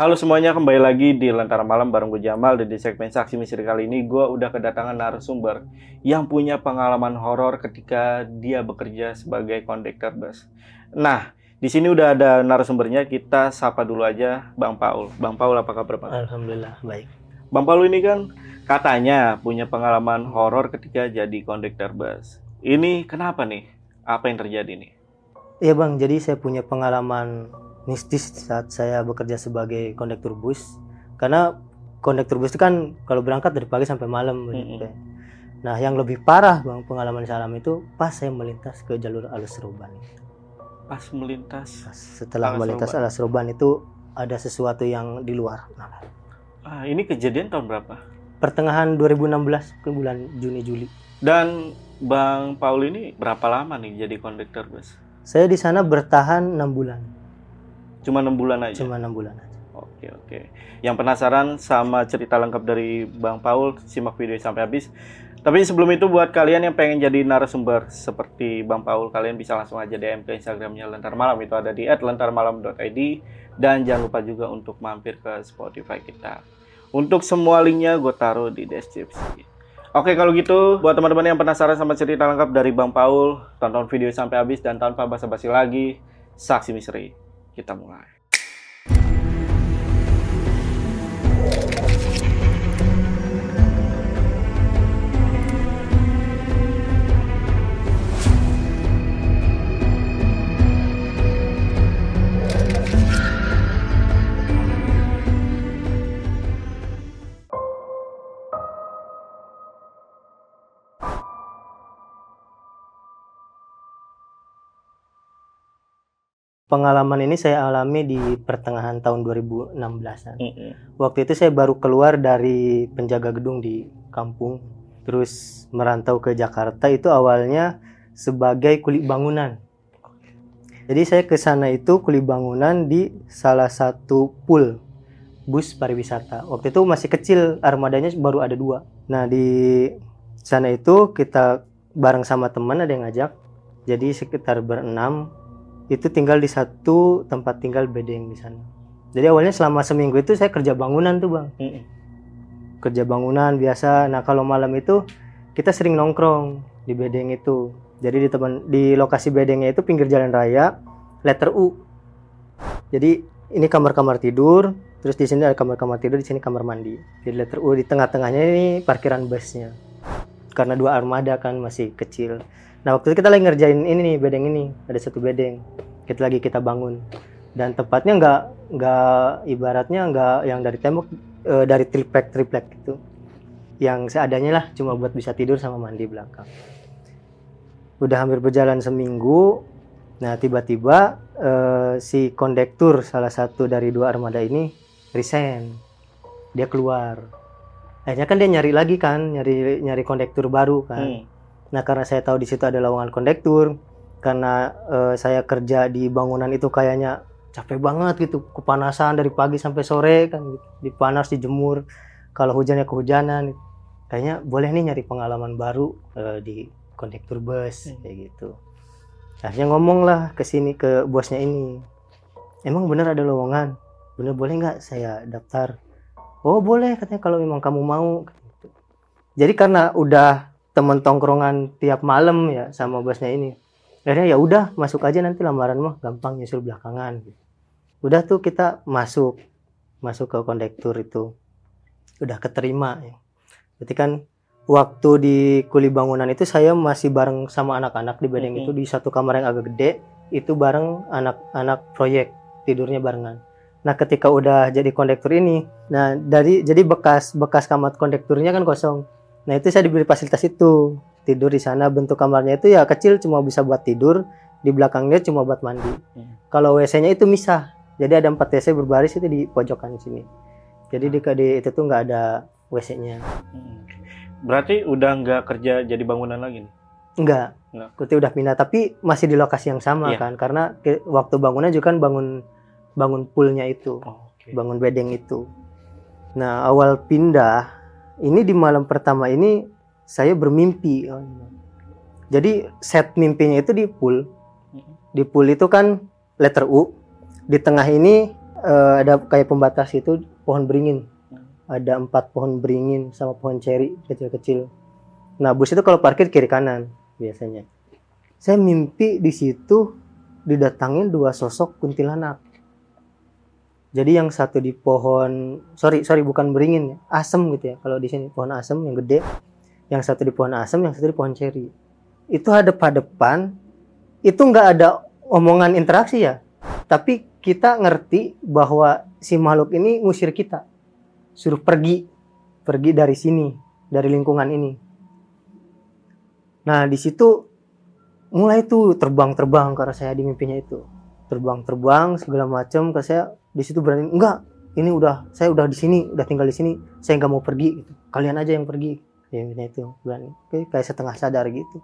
Halo semuanya, kembali lagi di Lentera Malam bareng gue Jamal dan di segmen Saksi Misteri kali ini gue udah kedatangan narasumber yang punya pengalaman horor ketika dia bekerja sebagai kondektor bus. Nah, di sini udah ada narasumbernya, kita sapa dulu aja Bang Paul. Bang Paul apa kabar Bang? Alhamdulillah baik. Bang Paul ini kan katanya punya pengalaman horor ketika jadi kondektor bus. Ini kenapa nih? Apa yang terjadi nih? Iya bang, jadi saya punya pengalaman mistis saat saya bekerja sebagai kondektur bus. Karena kondektur bus itu kan kalau berangkat dari pagi sampai malam. Mm-mm. gitu. Nah yang lebih parah bang pengalaman saya alami itu pas saya melintas ke jalur Alas Roban. Pas melintas. Pas setelah Alas melintas Roban. Alas Roban itu ada sesuatu yang di luar. nalar. Ah, ini kejadian tahun berapa? Pertengahan 2016 ke bulan Juni Juli. Dan Bang Paul ini berapa lama nih jadi kondektor bus? Saya di sana bertahan enam bulan, Cuma enam bulan aja. cuma enam bulan aja. Oke oke. Yang penasaran sama cerita lengkap dari Bang Paul, simak video sampai habis. Tapi sebelum itu buat kalian yang pengen jadi narasumber seperti Bang Paul, kalian bisa langsung aja DM ke Instagramnya Lentar Malam itu ada di @lentarmalam.id dan jangan lupa juga untuk mampir ke Spotify kita. Untuk semua linknya gue taruh di deskripsi. Oke kalau gitu buat teman-teman yang penasaran sama cerita lengkap dari Bang Paul, tonton video sampai habis dan tanpa basa-basi lagi, saksi misteri. Kita mulai. Pengalaman ini saya alami di pertengahan tahun 2016-an. Mm-mm. Waktu itu saya baru keluar dari penjaga gedung di kampung, terus merantau ke Jakarta itu awalnya sebagai kulit bangunan. Jadi saya ke sana itu kulit bangunan di salah satu pool bus pariwisata. Waktu itu masih kecil, armadanya baru ada dua. Nah di sana itu kita bareng sama teman ada yang ngajak. Jadi sekitar berenam itu tinggal di satu tempat tinggal bedeng di sana. Jadi awalnya selama seminggu itu saya kerja bangunan tuh bang, Mm-mm. kerja bangunan biasa. Nah kalau malam itu kita sering nongkrong di bedeng itu. Jadi di teman di lokasi bedengnya itu pinggir jalan raya, letter U. Jadi ini kamar-kamar tidur, terus di sini ada kamar-kamar tidur, di sini kamar mandi. Jadi letter U di tengah-tengahnya ini parkiran busnya. Karena dua armada kan masih kecil. Nah waktu itu kita lagi ngerjain ini nih bedeng ini, ada satu bedeng. Kita lagi kita bangun. Dan tempatnya nggak nggak ibaratnya nggak yang dari tembok eh, dari triplek triplek gitu. Yang seadanya lah cuma buat bisa tidur sama mandi belakang. Udah hampir berjalan seminggu. Nah tiba-tiba eh, si kondektur salah satu dari dua armada ini resign. Dia keluar. Akhirnya kan dia nyari lagi kan nyari nyari kondektur baru kan. Hmm. Nah, karena saya tahu di situ ada lowongan kondektur, karena eh, saya kerja di bangunan itu kayaknya capek banget gitu, kepanasan dari pagi sampai sore kan, gitu. dipanas, dijemur, kalau hujannya kehujanan, kayaknya boleh nih nyari pengalaman baru eh, di kondektur bus Hmm. kayak gitu. Akhirnya ngomong lah ke sini ke bosnya ini, emang bener ada lowongan, bener boleh nggak saya daftar? Oh boleh katanya kalau memang kamu mau. Gitu. Jadi karena udah temen tongkrongan tiap malam ya sama bosnya ini. Akhirnya ya udah masuk aja nanti lamaran mah. Gampang nyusul belakangan. Udah tuh kita masuk masuk ke kondektur itu. Udah keterima ya. Berarti kan waktu di kuli bangunan itu saya masih bareng sama anak-anak di bedeng Mhm. itu. Di satu kamar yang agak gede itu bareng anak-anak proyek tidurnya barengan. Nah ketika udah jadi kondektur ini nah dari jadi bekas bekas kamar kondekturnya kan kosong Nah itu saya diberi fasilitas itu tidur di sana bentuk kamarnya itu ya kecil cuma bisa buat tidur di belakangnya cuma buat mandi. Hmm. Kalau WC-nya itu misah jadi ada empat WC berbaris itu di pojokan sini. Jadi di, di itu tuh nggak ada WC-nya. Hmm. Berarti udah nggak kerja jadi bangunan lagi nih? Enggak. Nggak. Kuti udah pindah tapi masih di lokasi yang sama Iya. kan karena ke- waktu bangunan juga kan bangun bangun poolnya itu. Oh, oke. bangun bedeng itu. Nah, awal pindah ini di malam pertama ini saya bermimpi. Jadi set mimpinya itu di pool. Di pool itu kan letter U. Di tengah ini eh, ada kayak pembatas itu pohon beringin ada empat pohon beringin sama pohon ceri kecil-kecil nah bus itu kalau parkir kiri kanan biasanya saya mimpi di situ didatangin dua sosok kuntilanak jadi yang satu di pohon sorry sorry bukan beringin asem gitu ya. Kalau di sini pohon asem yang gede yang satu di pohon asem yang satu di pohon ceri itu hadap hadapan itu nggak ada omongan interaksi ya. Tapi kita ngerti bahwa si makhluk ini ngusir kita. Suruh pergi pergi dari sini dari lingkungan ini. Nah di situ mulai tuh terbang-terbang arah saya di mimpinya itu terbang-terbang segala macam ke saya di situ berani enggak ini udah saya udah di sini udah tinggal di sini saya nggak mau pergi gitu. Kalian aja yang pergi. Ya itu berani. Kayak kayak setengah sadar gitu.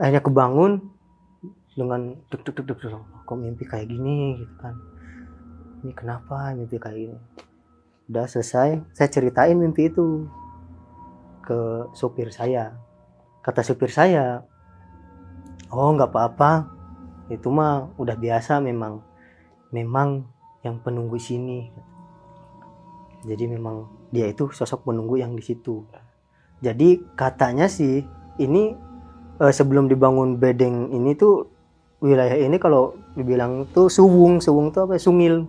Akhirnya kebangun dengan deg deg deg deg, kok mimpi kayak gini gitu kan. Ini kenapa mimpi kayak gini? Udah selesai saya ceritain mimpi itu ke supir saya. Kata supir saya oh nggak apa-apa itu mah udah biasa memang. Memang yang penunggu sini. Jadi memang dia itu sosok penunggu yang di situ. Jadi katanya sih ini eh, sebelum dibangun bedeng ini tuh wilayah ini kalau dibilang tuh suwung. Suwung tuh apa ya? sungil.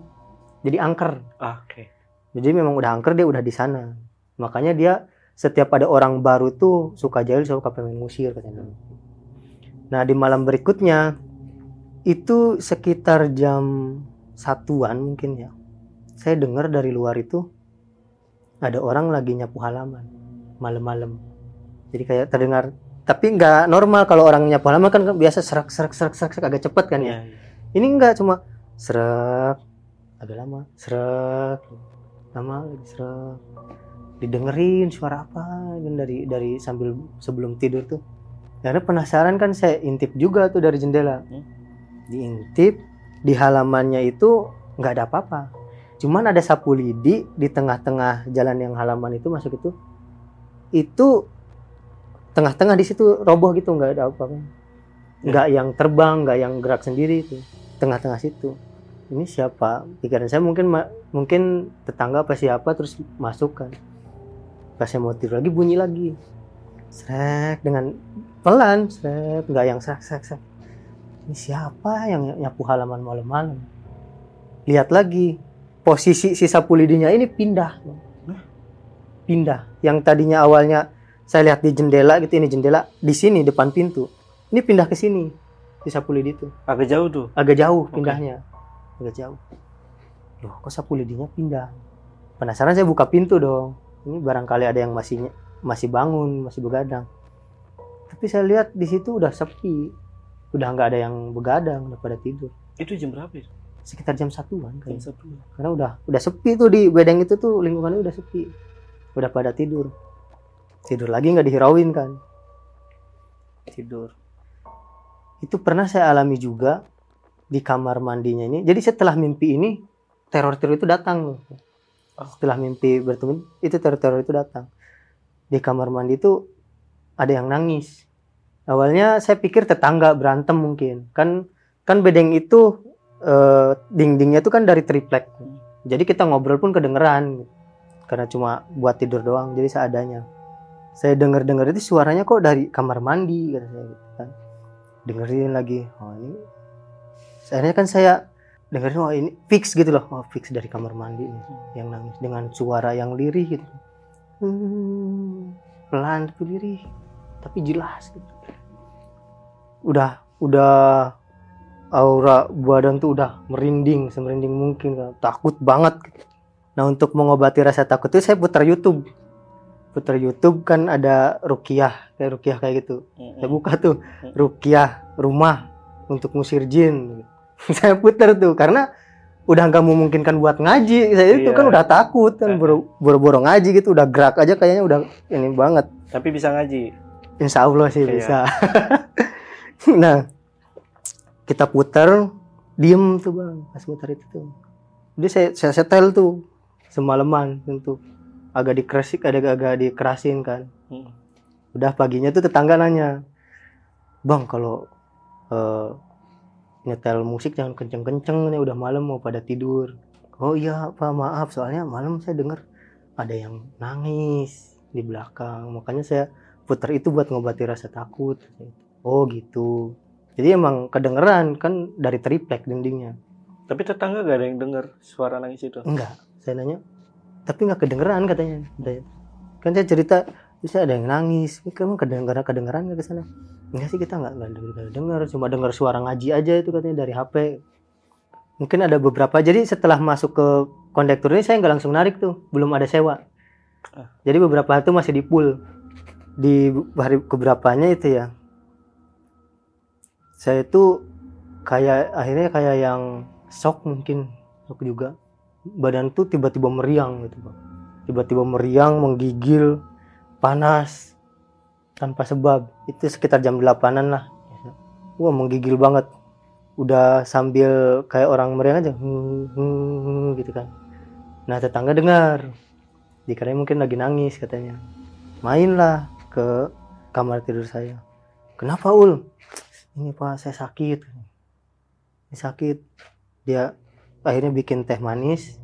Jadi angker. Ah, Oke. jadi memang udah angker dia udah di sana. Makanya dia setiap ada orang baru tuh suka jahil suka pengen ngusir katanya. Nah di malam berikutnya itu sekitar jam satuan mungkin ya. Saya dengar dari luar itu ada orang lagi nyapu halaman malam-malam. Jadi kayak terdengar tapi nggak normal kalau orang nyapu halaman kan biasa serak serak serak serak, serak, agak cepet kan ya. Iya. ini enggak cuma serak agak lama serak lama lagi serak. Didengerin suara apa kan dari dari sambil sebelum tidur tuh. Karena penasaran kan saya intip juga tuh dari jendela. Hmm. Diintip di halamannya itu nggak ada apa-apa. Cuman ada sapu lidi di tengah-tengah jalan yang halaman itu masuk itu. Itu tengah-tengah di situ roboh gitu nggak ada apa-apa. Nggak yang terbang nggak yang gerak sendiri itu. Tengah-tengah situ. Ini siapa? Pikiran saya mungkin mungkin tetangga apa siapa terus masuk kan. Pas saya mau tidur lagi bunyi lagi. Srek dengan pelan. Srek nggak yang srek srek srek ini siapa yang nyapu halaman malam-malam? Lihat lagi posisi si sapu lidinya ini pindah. Pindah. Yang tadinya awalnya saya lihat di jendela gitu ini jendela di sini depan pintu. Ini pindah ke sini si sapu lidi itu. Agak jauh tuh. agak jauh pindahnya. Agak jauh. Loh kok sapu lidinya pindah? Penasaran saya buka pintu dong. Ini barangkali ada yang masih masih bangun masih begadang. Tapi saya lihat di situ udah sepi udah nggak ada yang begadang udah pada tidur. Itu jam berapa itu? sekitar jam satuan Jam kayaknya. satu. karena udah udah sepi tuh di bedeng itu tuh lingkungannya udah sepi. Udah pada tidur. Tidur lagi nggak dihirauin kan? Tidur. Itu pernah saya alami juga di kamar mandinya ini. Jadi setelah mimpi ini teror-teror itu datang. Loh Oh. setelah mimpi bertemu itu teror-teror itu datang. Di kamar mandi itu ada yang nangis awalnya saya pikir tetangga berantem mungkin. Kan kan bedeng itu eh, dindingnya itu kan dari triplek. Jadi kita ngobrol pun kedengeran karena cuma buat tidur doang jadi seadanya. Saya dengar dengar itu suaranya kok dari kamar mandi kata saya gitu kan. Dengerin lagi oh ini akhirnya kan saya dengerin oh ini fix gitu loh. Oh fix dari kamar mandi nih yang nangis dengan suara yang lirih gitu. Hmm, pelan tapi lirih tapi jelas gitu udah udah aura badan tuh udah merinding semerinding mungkin kan. takut banget nah untuk mengobati rasa takut itu saya putar YouTube putar YouTube kan ada rukiah kayak rukiah kayak gitu saya buka tuh rukiah rumah untuk ngusir jin saya putar tuh karena udah nggak memungkinkan buat ngaji saya itu Iya. kan udah takut kan boro- boro-boro ngaji gitu udah gerak aja kayaknya udah ini banget Tapi bisa ngaji. Insya Allah sih Iya. bisa. nah, kita putar, diem tuh bang, pas putar itu tuh. Jadi saya, saya setel tuh semalaman tentu agak dikerasik, ada agak dikerasin kan. Hmm. Udah paginya tuh tetangga nanya, bang kalau eh, nyetel musik jangan kenceng-kenceng nih udah malam mau pada tidur oh iya pak maaf soalnya malam saya dengar ada yang nangis di belakang makanya saya putar itu buat ngobati rasa takut oh gitu. Jadi emang kedengeran kan dari triplek dindingnya. Tapi tetangga gak ada yang dengar suara nangis itu. enggak. Saya nanya tapi nggak kedengeran katanya. Kan saya cerita bisa ada yang nangis. Ini kamu kedengeran kedengeran nggak ke sana? Enggak sih kita nggak nggak dengar dengar cuma dengar suara ngaji aja itu katanya dari HP mungkin ada beberapa. Jadi setelah masuk ke kondektur ini saya nggak langsung narik tuh. Belum ada sewa. Ah. jadi beberapa itu masih di pool. Di hari keberapanya itu ya saya itu kayak akhirnya kayak yang shock mungkin shock juga. Badan tuh tiba-tiba meriang gitu bang tiba-tiba meriang menggigil panas tanpa sebab. Itu sekitar jam 8an lah. Wah menggigil banget. Udah sambil kayak orang meriang aja gitu kan. Nah tetangga dengar. Dikira mungkin lagi nangis katanya. Mainlah ke kamar tidur saya. Kenapa ul ini pak saya sakit. Ini sakit. Dia akhirnya bikin teh manis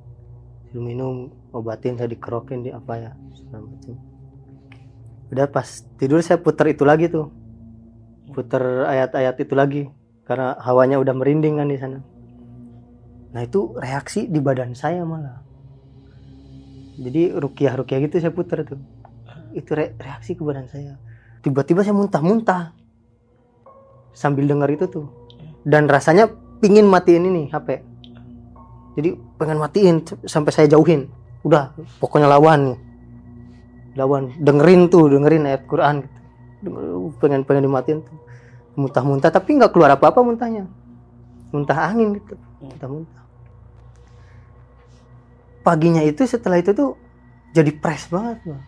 suruh minum obatin saya dikerokin di apa ya macam. Udah pas tidur saya puter itu lagi tuh. Puter ayat-ayat itu lagi karena hawanya udah merinding kan di sana. Nah itu reaksi di badan saya malah. Jadi rukiah rukiah gitu saya puter tuh. Itu re- reaksi ke badan saya. Tiba-tiba saya muntah-muntah sambil dengar itu tuh. Dan rasanya pingin matiin ini HP jadi pengen matiin sampai saya jauhin. Udah pokoknya lawan nih. Lawan dengerin tuh dengerin ayat Quran gitu. Denger- pengen pengen dimatiin tuh. Muntah-muntah tapi nggak keluar apa-apa muntahnya. Muntah angin gitu. Muntah-muntah. Paginya itu setelah itu tuh jadi press banget bang.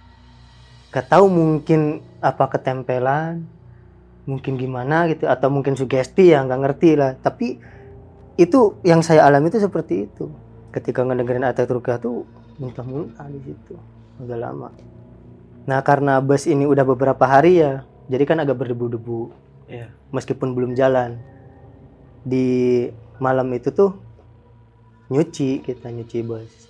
Gak tahu mungkin apa ketempelan mungkin gimana gitu atau mungkin sugesti ya nggak ngerti lah. Tapi itu yang saya alami itu seperti itu. Ketika ngedengerin ayat rukyah tuh muntah-muntah di situ agak lama. Nah karena bus ini udah beberapa hari ya jadi kan agak berdebu-debu. Iya. meskipun belum jalan. Di malam itu tuh nyuci kita nyuci bus.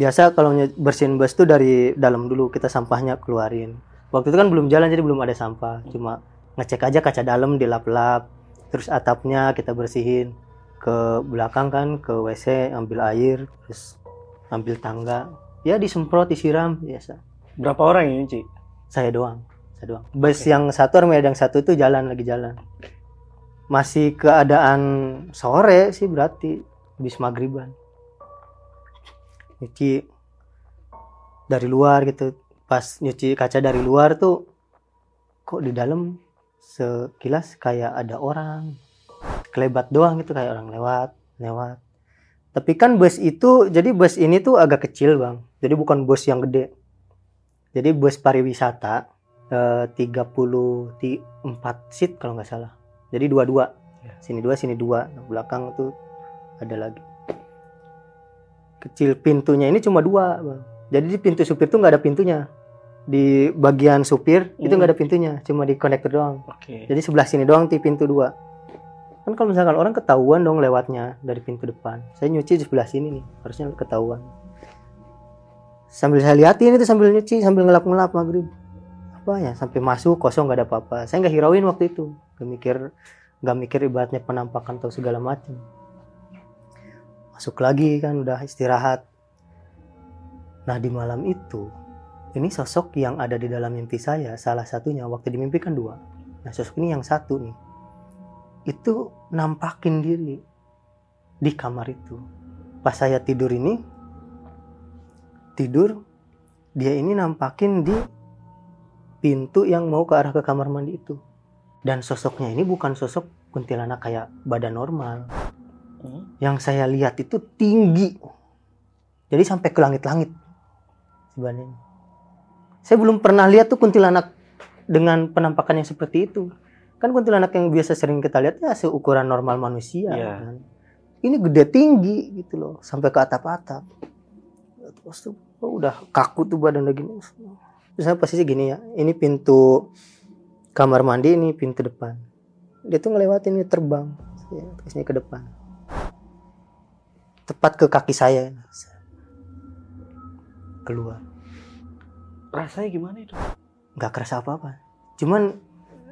Biasa kalau bersihin bus tuh dari dalam dulu kita sampahnya keluarin. Waktu itu kan belum jalan jadi belum ada sampah. Cuma ngecek aja kaca dalam dilap-lap terus atapnya kita bersihin. Ke belakang kan ke WC ambil air terus ambil tangga. Ya disemprot disiram biasa. Berapa orang yang nyuci? saya doang saya doang. Bus Oke. yang satu armada yang satu itu jalan lagi jalan. Masih keadaan sore sih berarti. Habis maghriban nyuci dari luar gitu. Pas nyuci kaca dari luar tuh kok di dalam sekilas kayak ada orang kelebat doang gitu kayak orang lewat lewat tapi kan bus itu jadi bus ini tuh agak kecil bang jadi bukan bus yang gede jadi bus pariwisata eh, 34 seat kalau nggak salah. Jadi dua-dua. Ya. Sini dua, sini dua. Nah, belakang tuh ada lagi. Kecil pintunya ini cuma dua, Bang. Jadi di pintu supir tuh nggak ada pintunya. Di bagian supir itu Hmm. nggak ada pintunya, cuma di konektor doang. Oke. Jadi sebelah sini doang di pintu dua. Kan kalau misalkan orang ketahuan dong lewatnya dari pintu depan. Saya nyuci di sebelah sini nih, harusnya ketahuan. Sambil saya liatin itu sambil nyuci, sambil ngelap-ngelap maghrib. Apa ya, sampai masuk kosong nggak ada apa-apa. Saya nggak hirauin waktu itu. Gak mikir, nggak mikir ibaratnya penampakan atau segala macam. Masuk lagi kan udah istirahat. Nah di malam itu, ini sosok yang ada di dalam mimpi saya, salah satunya waktu dimimpikan dua. Nah sosok ini yang satu nih, itu nampakin diri di kamar itu. Pas saya tidur ini, tidur, dia ini nampakin di pintu yang mau ke arah ke kamar mandi itu. Dan sosoknya ini bukan sosok kuntilanak kayak badan normal. Hmm. Yang saya lihat itu tinggi. Jadi sampai ke langit-langit. Sebenarnya. Saya belum pernah lihat tuh kuntilanak dengan penampakan yang seperti itu. Kan kuntilanak yang biasa sering kita lihat ya seukuran normal manusia. Iya. kan. Ini gede tinggi gitu loh, sampai ke atap-atap. Terus tuh oh, udah kaku tuh badan lagi. Terus saya posisi gini ya, ini pintu kamar mandi, ini pintu depan. Dia tuh ngelewatin ini terbang. ya, sini ke depan tepat ke kaki saya keluar Rasanya gimana itu? nggak kerasa apa apa cuman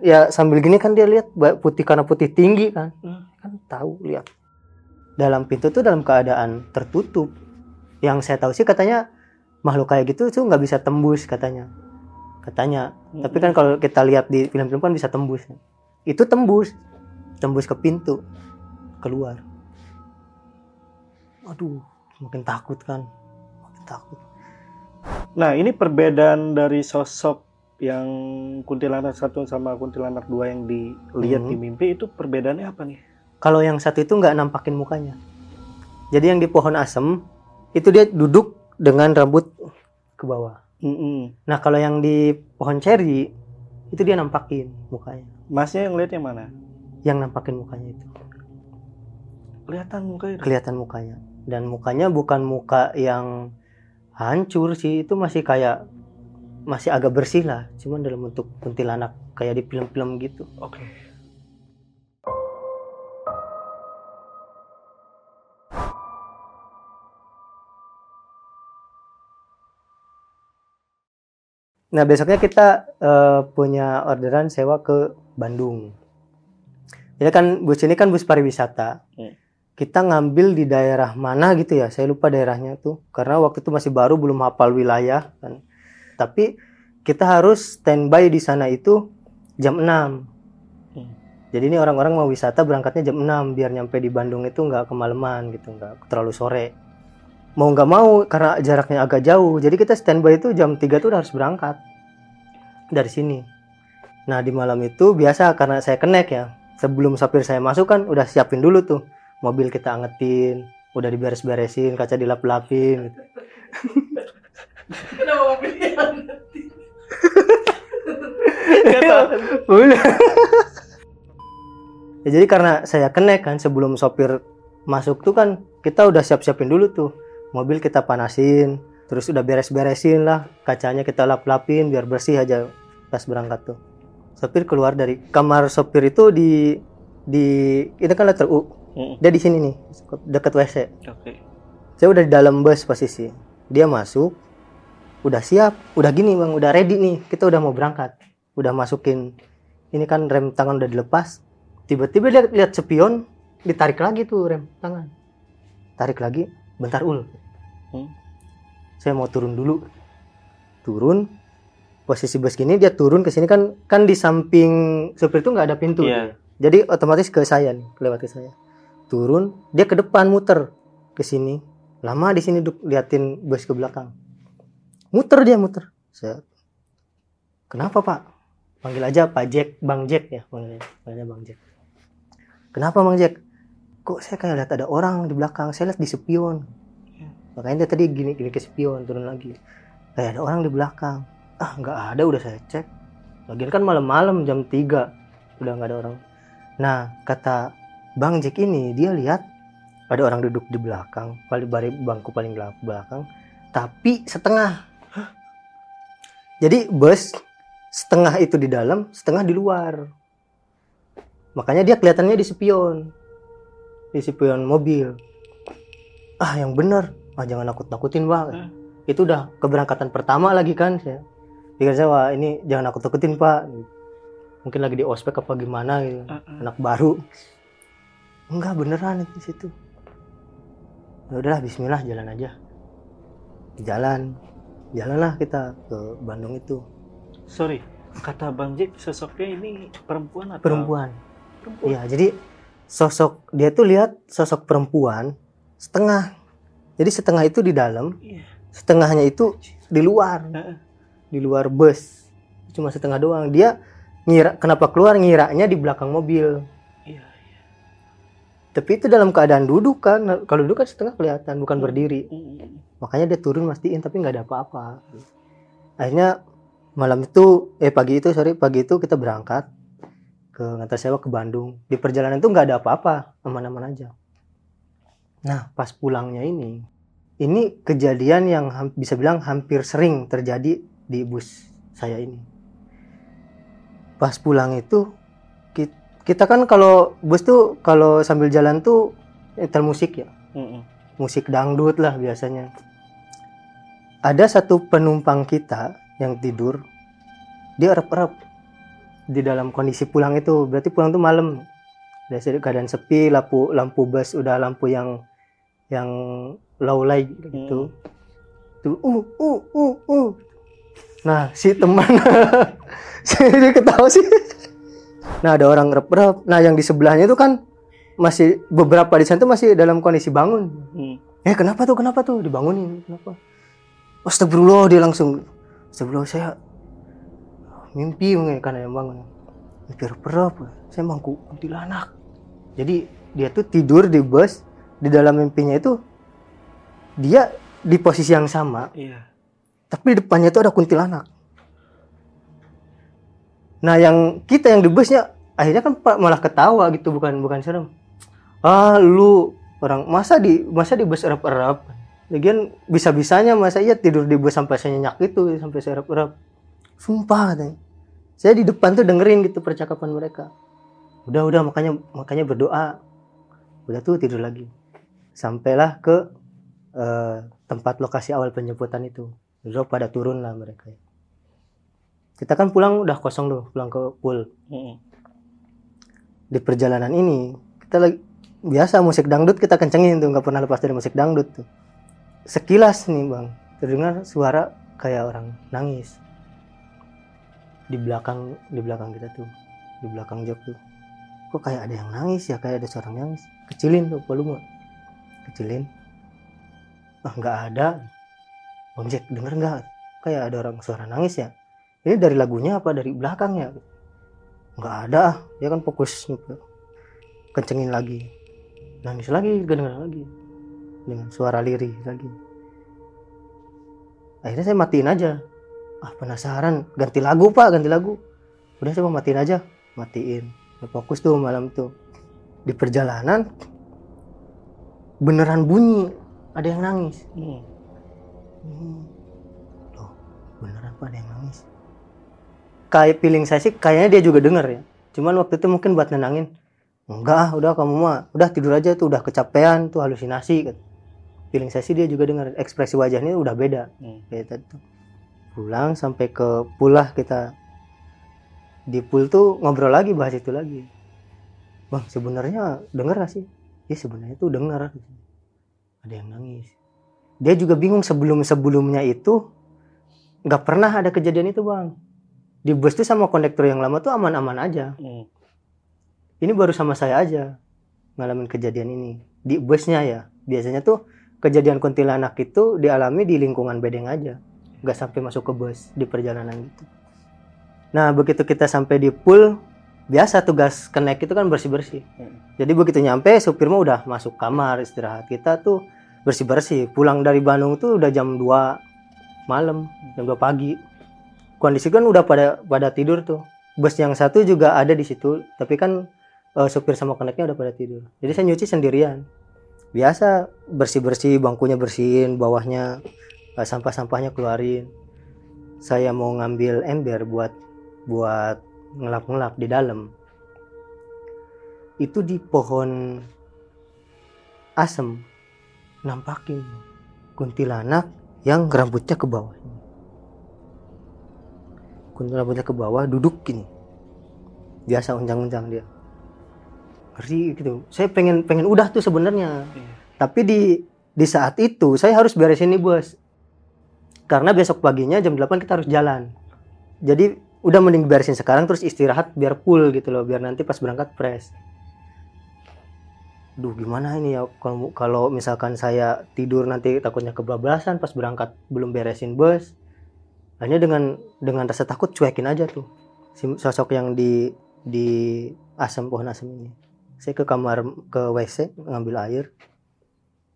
ya sambil gini kan dia lihat putih karena putih tinggi kan. Hmm. kan tahu lihat. Dalam pintu tuh dalam keadaan tertutup. Yang saya tahu sih katanya makhluk kayak gitu tuh nggak bisa tembus katanya. Katanya. Tapi kan kalau kita lihat di film-film kan bisa tembus. Itu tembus. Tembus ke pintu. Keluar. Aduh makin takut kan. Makin takut Nah, ini perbedaan dari sosok yang kuntilanak satu sama kuntilanak dua yang dilihat Mhm. di mimpi itu perbedaannya apa nih? kalau yang satu itu nggak nampakin mukanya jadi yang di pohon asem itu dia duduk dengan rambut ke bawah Mm-mm. nah kalau yang di pohon ceri itu dia nampakin mukanya Masnya yang lihat yang mana? yang nampakin mukanya itu Kelihatan mukanya. kelihatan mukanya dan mukanya bukan muka yang hancur sih itu masih kayak masih agak bersih lah cuman dalam bentuk kuntilanak kayak di film-film gitu Oke. nah besoknya kita eh, punya orderan sewa ke Bandung jadi kan bus ini kan bus pariwisata Hmm. Kita ngambil di daerah mana gitu ya saya lupa daerahnya tuh. Karena waktu itu masih baru belum hafal wilayah kan. Tapi kita harus standby di sana itu jam 6 Hmm. jadi ini orang-orang mau wisata berangkatnya jam 6 biar nyampe di Bandung itu nggak kemalaman gitu nggak terlalu sore. Mau nggak mau karena jaraknya agak jauh jadi kita standby itu jam 3 tuh harus berangkat. Dari sini. Nah di malam itu biasa karena saya kenek ya. Sebelum sopir saya masuk kan udah siapin dulu tuh mobil kita angetin udah diberes-beresin kaca dilap-lapin gitu. Kenapa mobil diangetin? Udah. ya, jadi karena saya kenek kan sebelum sopir masuk tuh kan kita udah siap-siapin dulu tuh mobil kita panasin terus udah beres-beresin lah kacanya kita lap-lapin biar bersih aja pas berangkat tuh sopir keluar dari kamar sopir itu di di itu kan letter U Mm-mm. dia di sini nih deket WC Oke. saya udah di dalam bus posisi. Dia masuk udah siap udah gini bang udah ready nih kita udah mau berangkat. Udah masukin ini kan rem tangan udah dilepas. Tiba-tiba dia lihat spion ditarik lagi tuh rem tangan. Tarik lagi bentar ul. Hmm. saya mau turun dulu. Turun posisi bus gini dia turun ke sini kan kan di samping supir itu nggak ada pintu. Iya. jadi otomatis ke saya nih lewat ke saya turun dia ke depan muter ke sini. Lama di sini duduk liatin bus ke belakang. Muter dia muter. Saya kenapa pak? Panggil aja pak Jack bang Jack ya panggilnya bang Jack. Kenapa bang Jack? Kok saya kayak lihat ada orang di belakang? Saya lihat di spion. Makanya dia tadi gini gini ke spion turun lagi. Kayak ada orang di belakang. Ah nggak ada udah saya cek. Lagian kan malam-malam jam 3 udah nggak ada orang. Nah kata bang Jack ini dia lihat ada orang duduk di belakang paling bari bangku paling belak- belakang tapi setengah. Jadi bus setengah itu di dalam setengah di luar. Makanya dia kelihatannya di spion di spion mobil. Ah yang bener ah jangan nakut nakutin bang. Hmm. itu udah keberangkatan pertama lagi kan saya. Pikir saya wah ini jangan nakut nakutin pak. Mungkin lagi di ospek apa gimana gitu. Uh-uh. anak baru enggak beneran di situ. Ya udahlah Bismillah jalan aja. Jalan. Jalanlah kita ke Bandung itu. Sorry, kata Bang Jack sosoknya ini perempuan atau perempuan. Perempuan. iya jadi sosok dia tuh lihat sosok perempuan setengah. Jadi setengah itu di dalam Iya. setengahnya itu di luar. Di luar bus. Cuma setengah doang. Dia ngira kenapa keluar ngiranya di belakang mobil. Tapi itu dalam keadaan duduk kan. Kalau duduk kan setengah kelihatan bukan berdiri. Mm-mm. makanya dia turun mastiin tapi nggak ada apa-apa. Akhirnya malam itu eh pagi itu sorry pagi itu kita berangkat ke ngantar sewa ke Bandung. Di perjalanan itu nggak ada apa-apa aman-aman aja. Nah pas pulangnya ini ini kejadian yang bisa bilang hampir sering terjadi di bus saya ini. Pas pulang itu kita kan kalau bus tuh kalau sambil jalan tuh nyetel musik ya. Mm-mm. musik dangdut lah biasanya. Ada satu penumpang kita yang tidur dia erap-erap di dalam kondisi pulang itu. Berarti pulang tuh malam. Dari keadaan sepi lampu lampu bus udah lampu yang yang low light gitu. Tuh uh uh uh uh. Nah si teman. Saya ketawa sih nah ada orang rep-rep nah yang di sebelahnya itu kan masih beberapa di sana tuh masih dalam kondisi bangun Mm. eh kenapa tuh kenapa tuh dibangunin kenapa Astagfirullah dia langsung Astagfirullah saya mimpi mungkin karena yang bangun mimpi rep-rep saya mangku kuntilanak jadi dia tuh tidur di bus di dalam mimpinya itu dia di posisi yang sama Iya. tapi di depannya itu ada kuntilanak. Nah, yang kita yang di busnya akhirnya kan malah ketawa gitu, bukan bukan serem. Ah, lu orang masa di masa di bus erap-erap. Lagian bisa-bisanya masa iya tidur di bus sampai saya nyenyak gitu, sampai saya erap-erap. Sumpah katanya. Saya di depan tuh dengerin gitu percakapan mereka. Udah udah makanya makanya berdoa. Udah tuh tidur lagi. Sampailah ke eh, tempat lokasi awal penjemputan itu. Udah pada turun lah mereka. Kita kan pulang udah kosong tuh, pulang ke pool. Mm-mm. Di perjalanan ini kita lagi biasa musik dangdut kita kencengin tuh, nggak pernah lepas dari musik dangdut tuh. Sekilas nih bang, terdengar suara kayak orang nangis di belakang di belakang kita tuh, di belakang jok tuh. Kok kayak ada yang nangis ya, kayak ada seorang nangis. Kecilin tuh volume, kecilin. Ah nggak ada. Bang Jack denger nggak? Kayak ada orang suara nangis ya. Ini dari lagunya apa dari belakangnya? Nggak ada. Dia kan fokus. Kencengin lagi. Nangis lagi, kedengeran lagi. Dengan suara lirih lagi. Akhirnya saya matiin aja. Ah penasaran, ganti lagu pak, ganti lagu. Udah saya mau matiin aja, matiin. Fokus tuh malam tuh. Di perjalanan beneran bunyi, ada yang nangis. Mm. Hmm. Loh, beneran pak ada yang nangis. Kayak feeling saya sih kayaknya dia juga denger ya. Cuman waktu itu mungkin buat nenangin. Enggak, ah, udah kamu mah udah tidur aja tuh udah kecapean tuh halusinasi kan. Feeling saya sih dia juga denger ekspresi wajahnya udah beda Mm. kayak tadi tuh. Pulang sampai ke pulah kita di pool tuh ngobrol lagi bahas itu lagi. Bang, sebenarnya denger gak sih? Ya sebenarnya tuh denger. Ada yang nangis dia juga bingung sebelum sebelumnya itu nggak pernah ada kejadian itu bang di bus tuh sama kondektur yang lama tuh aman-aman aja. Mm. ini baru sama saya aja ngalamin kejadian ini. Di busnya ya. Biasanya tuh kejadian kuntilanak itu dialami di lingkungan bedeng aja. Nggak sampai masuk ke bus di perjalanan gitu. Nah begitu kita sampai di pool biasa tugas kenek itu kan bersih bersih Mm. jadi begitu nyampe supir mah udah masuk kamar istirahat. Kita tuh bersih bersih pulang dari Bandung tuh udah jam 2 malam jam 2 pagi kondisi kan udah pada pada tidur tuh. Bus yang satu juga ada di situ tapi kan eh, supir sama koneknya udah pada tidur. Jadi saya nyuci sendirian. Biasa bersih bersih bangkunya bersihin bawahnya eh, sampah sampahnya keluarin. Saya mau ngambil ember buat buat ngelap ngelap di dalam. Itu di pohon asem. Nampakin kuntilanak yang rambutnya ke bawah kuntilanak rambutnya ke bawah duduk gini biasa unjang-unjang dia. Ngeri gitu. Saya pengen pengen udah tuh sebenarnya. Iya. tapi di di saat itu saya harus beresin nih bos. Karena besok paginya jam 8 kita harus jalan. Jadi udah mending beresin sekarang terus istirahat biar full gitu loh biar nanti pas berangkat fresh. Duh gimana ini ya? Kalau kalau misalkan saya tidur nanti takutnya kebablasan pas berangkat belum beresin bus hanya dengan dengan rasa takut cuekin aja tuh. Si sosok yang di di asam pohon asam ini. Saya ke kamar ke WC ngambil air.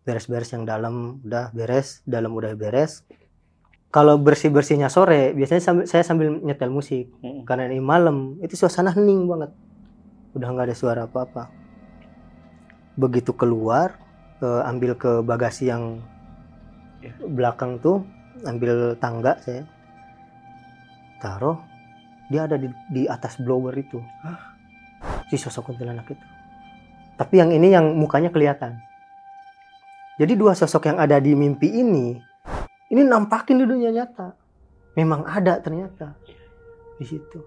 Beres-beres yang dalam udah beres. Dalam udah beres. Kalau bersih bersihnya sore biasanya sambil, saya sambil nyetel musik. Mm. karena ini malam itu suasana hening banget. Udah nggak ada suara apa apa begitu keluar eh, ambil ke bagasi yang Ya. belakang tuh ambil tangga saya taruh dia ada di, di atas blower itu. Si sosok kuntilanak itu. Tapi yang ini yang mukanya kelihatan. Jadi dua sosok yang ada di mimpi ini ini nampakin di dunia nyata. Memang ada ternyata di situ.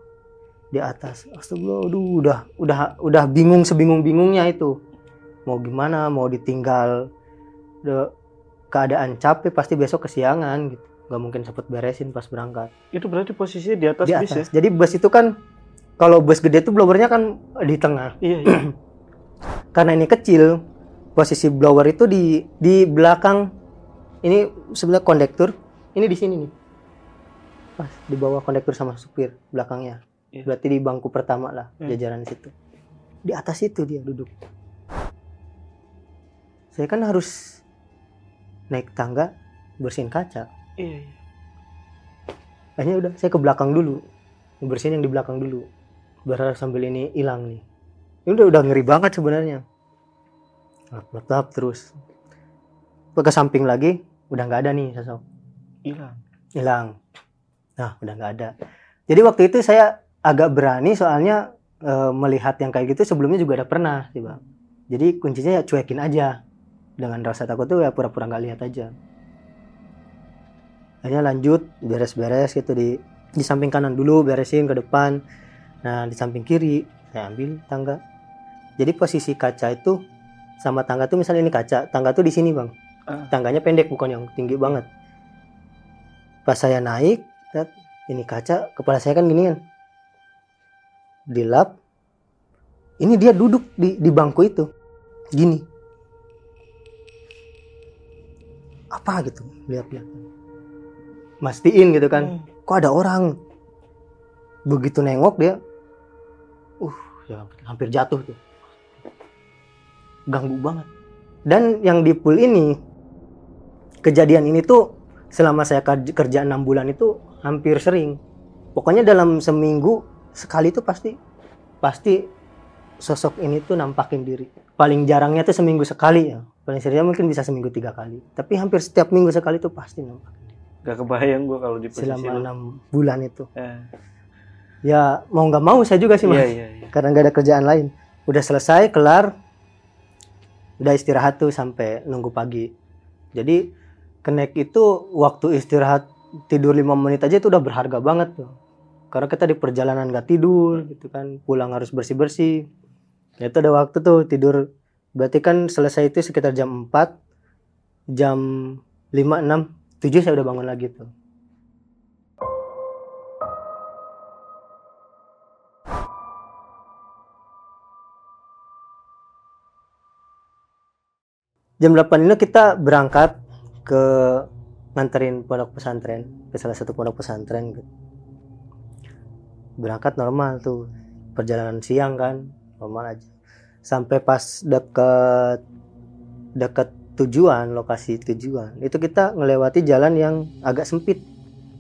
Di atas. Astagfirullah aduh udah udah udah bingung sebingung bingungnya itu. Mau gimana mau ditinggal udah keadaan capek pasti besok kesiangan gitu nggak mungkin cepet beresin pas berangkat. Itu berarti posisinya di atas di bis ya? atas jadi bus itu kan kalau bus gede itu blowernya kan di tengah. Iya, iya. karena ini kecil posisi blower itu di di belakang. Ini sebenarnya kondektur. Ini di sini nih. Pas di bawah kondektur sama supir belakangnya. Iya. berarti di bangku pertama lah Hmm. jajaran situ. Di atas itu dia duduk. Saya kan harus naik tangga bersihin kaca Iya, iya. akhirnya udah saya ke belakang dulu. Bersihin yang di belakang dulu. Berharap sambil ini hilang nih. Ini udah udah ngeri banget sebenarnya. Letap terus. Ke samping lagi udah nggak ada nih sosok. Hilang. hilang. Nah udah nggak ada. Jadi waktu itu saya agak berani soalnya eh, melihat yang kayak gitu sebelumnya juga udah pernah sih bang. Jadi kuncinya ya cuekin aja. Dengan rasa takut tuh ya pura-pura nggak lihat aja akhirnya lanjut beres-beres gitu di di samping kanan dulu beresin ke depan. Nah di samping kiri saya ambil tangga. Jadi posisi kaca itu sama tangga tuh misalnya ini kaca tangga tuh di sini bang. Ah. tangganya pendek bukan yang tinggi banget. Pas saya naik ini kaca kepala saya kan gini kan. Dilap. Ini dia duduk di di bangku itu. Gini. Apa gitu? Lihat-lihat mastiin gitu kan. Hmm. kok ada orang? Begitu nengok dia uh ya hampir jatuh tuh. Ganggu banget. Dan yang di pool ini kejadian ini tuh selama saya kerja enam bulan itu hampir sering. Pokoknya dalam seminggu sekali tuh pasti pasti sosok ini tuh nampakin diri. Paling jarangnya tuh seminggu sekali ya. Paling seringnya mungkin bisa seminggu tiga kali. Tapi hampir setiap minggu sekali tuh pasti nampak Gak kebayang gua kalau di posisi selama enam bulan itu. Eh, ya mau nggak mau saya juga sih mas. Iya, iya, iya. karena nggak ada kerjaan lain. Udah selesai kelar. Udah istirahat tuh sampai nunggu pagi. Jadi kenek itu waktu istirahat tidur lima menit aja itu udah berharga banget tuh. Karena kita di perjalanan nggak tidur gitu kan. Pulang harus bersih bersih ya itu ada waktu tuh tidur. Berarti kan selesai itu sekitar jam 4 jam 5 6 7 saya udah bangun lagi tuh jam 8 ini kita berangkat ke nganterin pondok pesantren ke salah satu pondok pesantren gitu. berangkat normal tuh perjalanan siang kan normal aja sampai pas deket deket tujuan lokasi tujuan itu kita ngelewati jalan yang agak sempit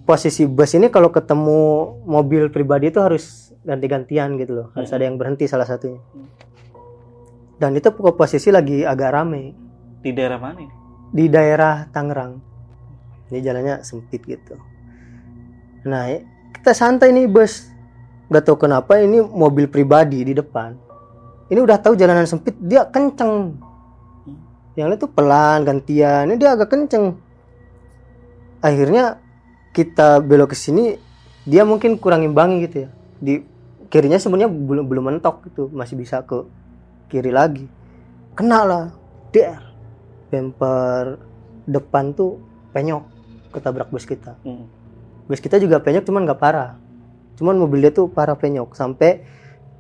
posisi bus ini kalau ketemu mobil pribadi itu harus ganti-gantian gitu loh harus Hmm. ada yang berhenti salah satunya dan itu posisi lagi agak rame Di daerah mana ini? di daerah Tangerang. Ini jalannya sempit gitu. Nah, kita santai nih bus. Gak tahu kenapa ini mobil pribadi di depan. Ini udah tahu jalanan sempit, dia kenceng. Yang lain tuh pelan, gantian. Ini dia agak kenceng. Akhirnya kita belok ke sini, dia mungkin kurang imbangi gitu ya. Di kirinya sebenarnya belum belum mentok gitu, masih bisa ke kiri lagi. Kena lah, der bumper depan tuh penyok ketabrak bus kita Hmm. bus kita juga penyok cuman nggak parah cuman mobil dia tuh parah penyok sampai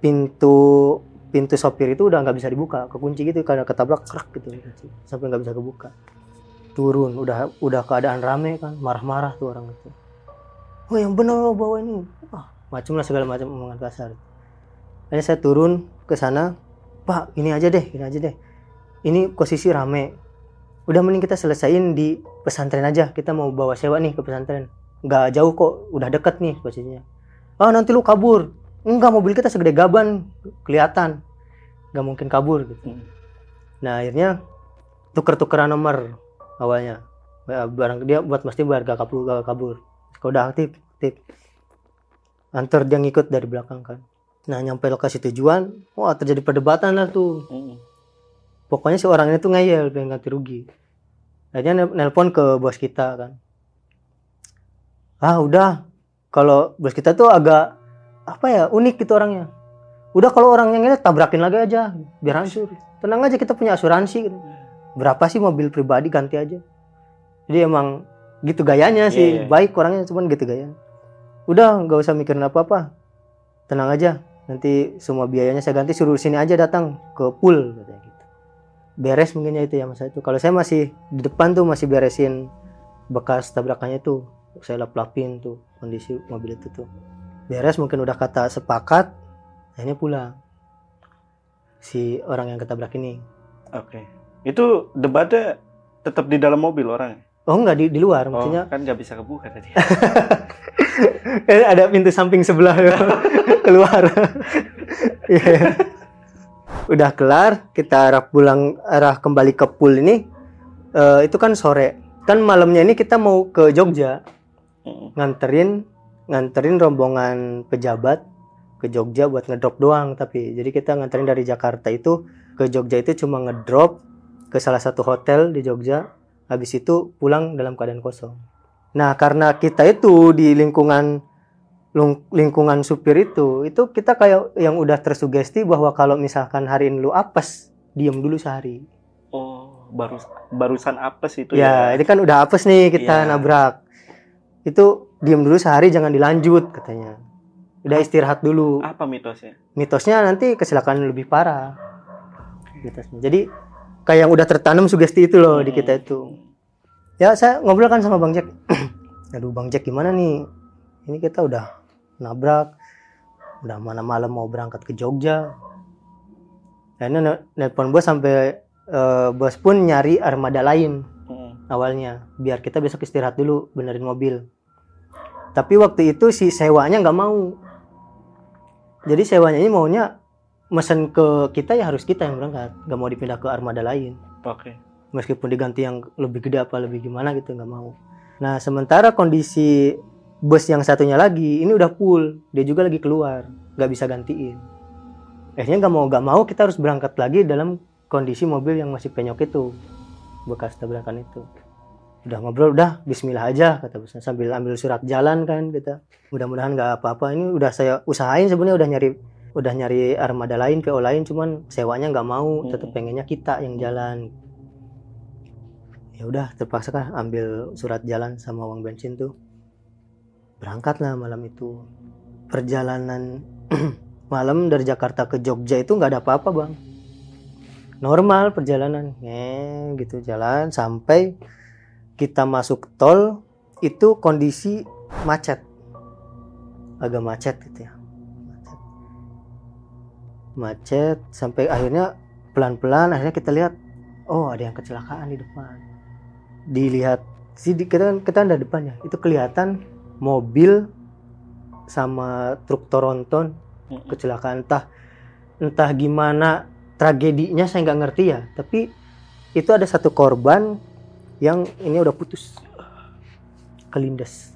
pintu pintu sopir itu udah nggak bisa dibuka. Kekunci gitu karena ketabrak kerak gitu. Sampai nggak bisa kebuka. Turun udah udah keadaan rame kan marah-marah tuh orang itu. Oh yang bener lo bawa ini. Ah macam lah segala macam omongan kasar. Akhirnya saya turun ke sana. Pak ini aja deh ini aja deh. Ini posisi rame. Udah mending kita selesaiin di pesantren aja. Kita mau bawa sewa nih ke pesantren. Nggak jauh kok udah deket nih posisinya. Ah nanti lu kabur. Enggak mobil kita segede gaban. Kelihatan nggak mungkin kabur gitu Hmm. nah akhirnya tuker-tukeran nomor awalnya Ya, barang dia buat pasti biar gak kabur gak kabur kalau udah aktif aktif antar dia ngikut dari belakang kan Nah nyampe lokasi tujuan, wah terjadi perdebatan lah tuh. Mm. Pokoknya si orang itu ngeyel pengen ganti rugi. Akhirnya nel- nelpon ke bos kita kan. Ah udah, kalau bos kita tuh agak apa ya unik gitu orangnya. Udah kalau orang yang ini tabrakin lagi aja, biar hancur. Tenang aja kita punya asuransi. Gitu. Berapa sih mobil pribadi ganti aja. Jadi emang gitu gayanya sih, Iya, iya. baik orangnya cuman gitu gaya. Udah nggak usah mikirin apa-apa, tenang aja. Nanti semua biayanya saya ganti suruh sini aja datang ke pool katanya gitu. Beres mungkinnya itu ya mas itu. Kalau saya masih di depan tuh masih beresin bekas tabrakannya tuh. Saya lap-lapin tuh kondisi mobil itu tuh. Beres mungkin udah kata sepakat, akhirnya pulang. Si orang yang ketabrak ini. Oke. Itu debatnya tetap di dalam mobil orang. Oh enggak di, di luar Oh, maksudnya kan nggak bisa kebuka tadi. Ada pintu samping sebelah keluar. Iya. Udah kelar, kita arah pulang arah kembali ke pool ini. eh, itu kan sore. Kan malamnya ini kita mau ke Jogja nganterin nganterin rombongan pejabat ke Jogja buat ngedrop doang tapi jadi kita nganterin dari Jakarta itu ke Jogja itu cuma ngedrop ke salah satu hotel di Jogja habis itu pulang dalam keadaan kosong nah karena kita itu di lingkungan lingkungan supir itu itu kita kayak yang udah tersugesti bahwa kalau misalkan hari ini lu apes diem dulu sehari Oh, baru barusan apes itu ya, ya. ini kan udah apes nih kita Iya. nabrak. Itu diem dulu sehari jangan dilanjut katanya. Udah istirahat dulu. Apa mitosnya? Mitosnya nanti kecelakaan lebih parah. Mitosnya. Jadi kayak yang udah tertanam sugesti itu loh di kita Hmm. itu. Ya saya ngobrol kan sama Bang Jack. Aduh Bang Jack gimana nih? Ini kita udah nabrak. Udah mana malam mau berangkat ke Jogja. Akhirnya ne- nelpon bos sampai eh, bos pun nyari armada lain Mm. awalnya biar kita besok istirahat dulu benerin mobil tapi waktu itu si sewanya nggak mau jadi sewanya ini maunya mesen ke kita ya harus kita yang berangkat. Nggak mau dipindah ke armada lain. Oke. meskipun diganti yang lebih gede apa lebih gimana gitu nggak mau. Nah sementara kondisi bus yang satunya lagi ini udah full. Dia juga lagi keluar. Nggak bisa gantiin. Akhirnya nggak mau nggak mau kita harus berangkat lagi dalam kondisi mobil yang masih penyok itu. Bekas tabrakan itu udah ngobrol udah Bismillah aja kata busnya sambil ambil surat jalan kan kita mudah-mudahan nggak apa-apa. Ini udah saya usahain sebenarnya udah nyari udah nyari armada lain PO lain cuman sewanya nggak mau tetap Hmm. pengennya kita yang jalan. Ya udah terpaksa kan ambil surat jalan sama uang bensin tuh. Berangkat lah malam itu. Perjalanan malam dari Jakarta ke Jogja itu nggak ada apa-apa bang. Normal perjalanan. Eh gitu jalan sampai kita masuk tol itu kondisi macet. Agak macet gitu ya. Macet, macet sampai akhirnya pelan-pelan akhirnya kita lihat oh ada yang kecelakaan di depan. Dilihat di- kita kita ada depannya. Itu kelihatan mobil sama truk Toronton kecelakaan. Entah entah gimana tragedinya saya nggak ngerti ya. Tapi itu ada satu korban yang ini udah putus. Kelindes.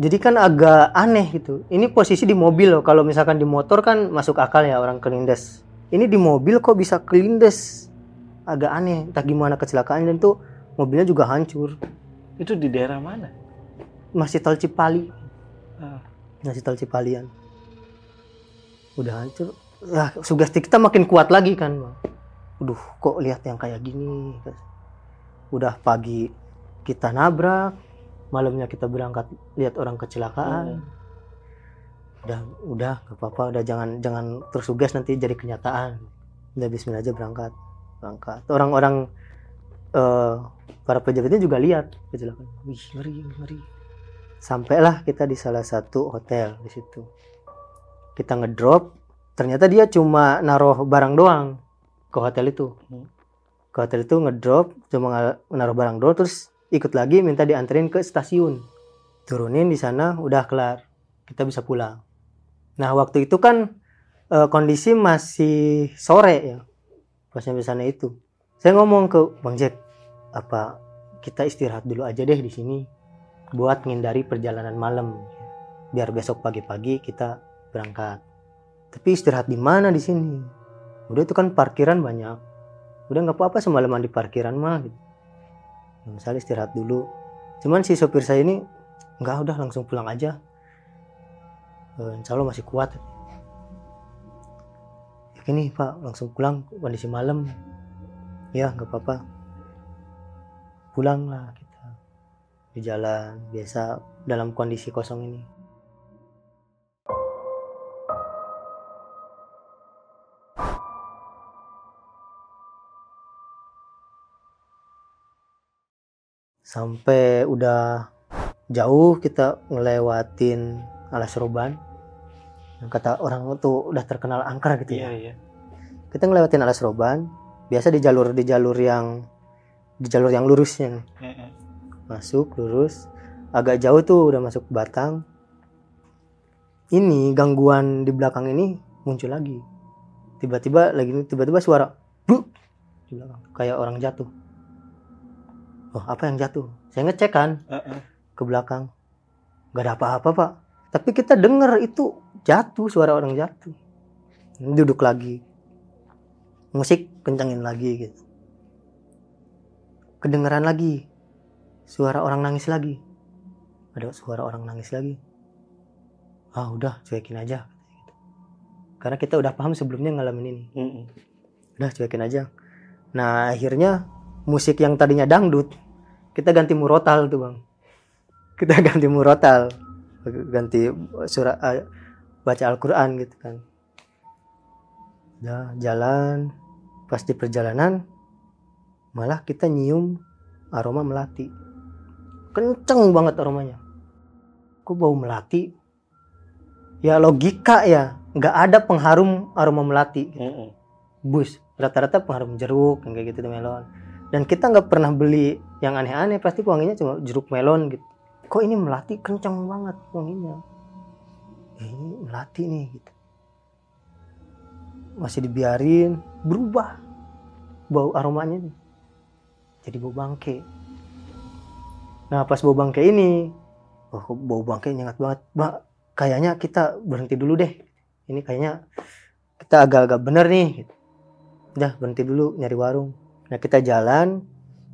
Jadi kan agak aneh gitu. Ini posisi di mobil loh. Kalau misalkan di motor kan masuk akal ya orang kelindes. Ini di mobil kok bisa kelindes? Agak aneh. Entah gimana kecelakaan. Dan tuh mobilnya juga hancur. Itu di daerah mana? masih tol Cipali. Ah. masih tol Cipalian. Udah hancur. Lah sugesti kita makin kuat lagi kan Bang. Aduh kok lihat yang kayak gini? Udah pagi kita nabrak malamnya kita berangkat lihat orang kecelakaan. Udah udah gak apa-apa. Udah jangan jangan tersugas nanti jadi kenyataan. Udah Bismillah aja berangkat. Berangkat. Orang-orang eh, para pejabatnya juga lihat kecelakaan. Wih ngeri ngeri. Sampailah kita di salah satu hotel di situ. Kita ngedrop ternyata dia cuma naruh barang doang ke hotel itu. Ke hotel itu ngedrop cuma nga- naruh barang doang terus ikut lagi minta dianterin ke stasiun. Turunin di sana udah kelar. Kita bisa pulang. Nah waktu itu kan eh, kondisi masih sore ya pas sampai sana itu. Saya ngomong ke bang Jack apa kita istirahat dulu aja deh di sini buat menghindari perjalanan malam. Biar besok pagi-pagi kita berangkat. Tapi istirahat di mana di sini udah itu kan parkiran banyak. Udah nggak apa-apa semalaman di parkiran mah gitu. Ya, misalnya istirahat dulu. Cuman si sopir saya ini nggak udah langsung pulang aja. Eh, insya Allah masih kuat. Ini pak langsung pulang kondisi malam. Ya nggak apa-apa. Pulang lah kita di jalan biasa dalam kondisi kosong ini sampai udah jauh kita ngelewatin alas roban. Yang kata orang itu udah terkenal angker gitu Iya, ya. Iya. kita ngelewatin alas roban biasa di jalur di jalur yang di jalur yang lurusnya masuk lurus. Agak jauh tuh udah masuk batang. Ini gangguan di belakang ini muncul lagi. Tiba-tiba lagi tiba-tiba suara bu di belakang. Kayak orang jatuh oh apa yang jatuh? Saya ngecek kan? Heeh. ke belakang. Nggak ada apa-apa pak. Tapi kita dengar itu jatuh suara orang jatuh. Duduk lagi. Musik kencangin lagi gitu. Kedengeran lagi. Suara orang nangis lagi. Ada suara orang nangis lagi. Ah udah cuekin aja gitu. karena kita udah paham sebelumnya ngalamin ini. Mm-mm. udah cuekin aja. Nah akhirnya musik yang tadinya dangdut kita ganti murotal tuh bang. Kita ganti murotal. Ganti surat eh, baca Al-Quran gitu kan. Udah jalan. Pas di perjalanan malah kita nyium aroma melati. Kenceng banget aromanya. Kok bau melati? Ya logika ya. Nggak ada pengharum aroma melati Mm-mm. bus rata-rata pengharum jeruk kayak gitu melon. Dan kita nggak pernah beli yang aneh-aneh pasti wanginya cuma jeruk melon gitu. Kok ini melati kencang banget wanginya? Eh, ini melati nih gitu. Masih dibiarin berubah bau aromanya nih. jadi bau bangke. Nah pas bau bangke ini oh bau bangke nyengat banget. Mbak kayaknya kita berhenti dulu deh. Ini kayaknya kita agak-agak bener nih gitu. udah berhenti dulu nyari warung. Nah kita jalan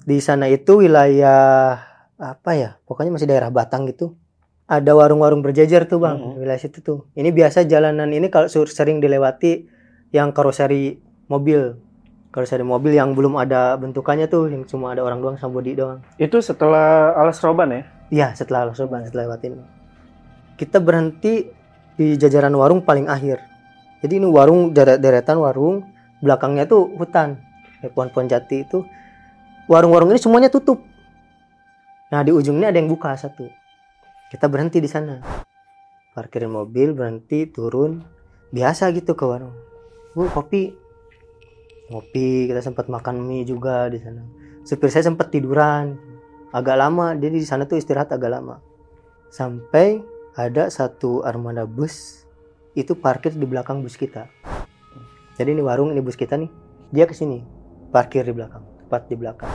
di sana itu wilayah apa ya pokoknya masih daerah Batang gitu. Ada warung-warung berjejer tuh bang Mhm. wilayah situ tuh. Ini biasa jalanan ini kalau sering dilewati yang karoseri mobil. Karoseri mobil yang belum ada bentukannya tuh yang cuma ada orang doang sama bodi doang. Itu setelah alas roban ya? Iya setelah Sorban setelah lewatin. Kita berhenti di jajaran warung paling akhir. Jadi ini warung deret- deretan warung belakangnya tuh hutan. Pohon-pohon jati itu warung-warung ini semuanya tutup. Nah di ujungnya ada yang buka satu. Kita berhenti di sana. Parkirin mobil berhenti turun. Biasa gitu ke warung. Bu kopi. Ngopi kita sempat makan mie juga di sana. Supir saya sempat tiduran. Agak lama jadi di sana tuh istirahat agak lama. Sampai ada satu armada bus itu parkir di belakang bus kita. Jadi ini warung ini bus kita nih. Dia ke sini parkir di belakang tepat di belakang.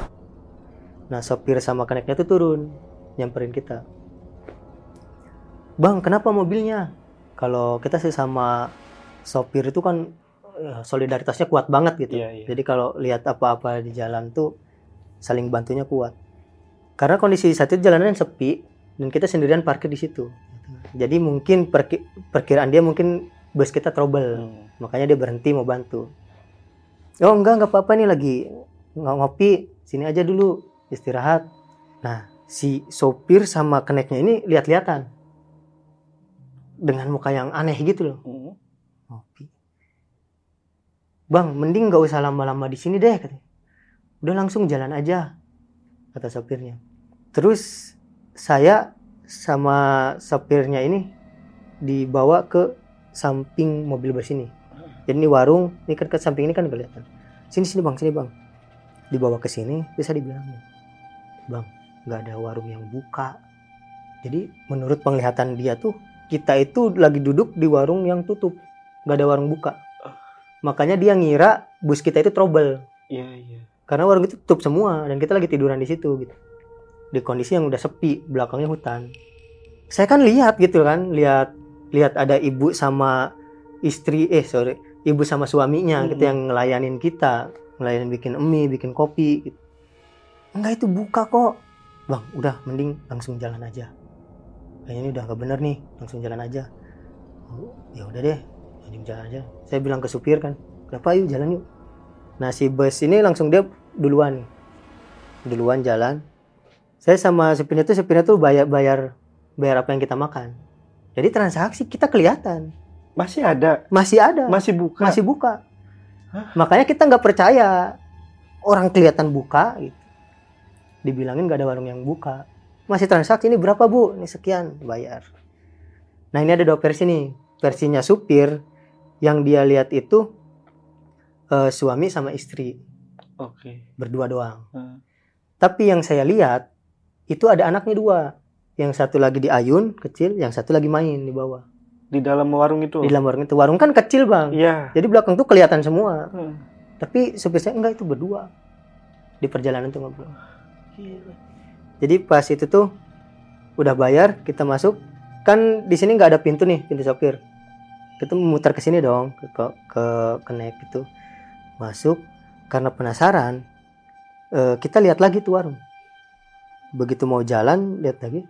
Nah sopir sama keneknya tuh turun nyamperin kita. Bang kenapa mobilnya? Kalau kita sih sama sopir itu kan eh, solidaritasnya kuat banget gitu. Iya, iya. jadi kalau lihat apa-apa di jalan tuh saling bantunya kuat. Karena kondisi saat itu jalanan sepi dan kita sendirian parkir di situ. Jadi mungkin perki- perkiraan dia mungkin bus kita trouble. Hmm. makanya dia berhenti mau bantu. Oh enggak enggak apa-apa nih lagi nggak ngopi. Sini aja dulu istirahat. Nah si sopir sama keneknya ini lihat-lihatan. Dengan muka yang aneh gitu loh. Mm. ngopi. Bang mending nggak usah lama-lama di sini deh katanya. Udah langsung jalan aja kata sopirnya. Terus saya sama sopirnya ini dibawa ke samping mobil bus ini. Jadi ini warung ini kan ke samping ini kan kelihatan. Sini sini bang sini bang dibawa ke sini bisa dibilang bang nggak ada warung yang buka. Jadi menurut penglihatan dia tuh kita itu lagi duduk di warung yang tutup nggak ada warung buka. Makanya dia ngira bus kita itu trouble. Iya, iya. karena warung itu tutup semua dan kita lagi tiduran di situ gitu. Di kondisi yang udah sepi belakangnya hutan. Saya kan lihat gitu kan lihat lihat ada ibu sama istri eh sorry ibu sama suaminya Hmm. gitu yang ngelayanin kita ngelayanin bikin mie bikin kopi gitu. enggak itu buka kok. Bang udah mending langsung jalan aja. Kayaknya ini udah nggak bener nih langsung jalan aja. "Oh, ya udah deh mending jalan aja. Saya bilang ke supir kan kenapa? Yuk jalan yuk. Nah si bus ini langsung dia duluan. Duluan jalan. Saya sama supirnya tuh supirnya tuh bayar bayar bayar apa yang kita makan. Jadi transaksi kita kelihatan. Masih ada, masih ada. Masih buka. masih buka Hah? makanya kita nggak percaya. Orang kelihatan buka gitu. dibilangin nggak ada warung yang buka. Masih transaksi ini berapa bu? Ini sekian bayar. Nah ini ada dua versi nih. Versinya supir yang dia lihat itu eh, suami sama istri. Oke. berdua doang. Hmm. tapi yang saya lihat itu ada anaknya dua. Yang satu lagi di ayun kecil yang satu lagi main di bawah Di dalam warung itu. di dalam warung itu warung kan kecil bang Iya. jadi belakang tuh kelihatan semua Hmm. tapi supir saya enggak itu berdua di perjalanan tuh ngobrol Gila. jadi pas itu tuh udah bayar kita masuk kan di sini nggak ada pintu nih pintu sopir kita memutar ke sini dong ke ke, ke connect itu masuk karena penasaran eh, kita lihat lagi tuh warung begitu mau jalan lihat lagi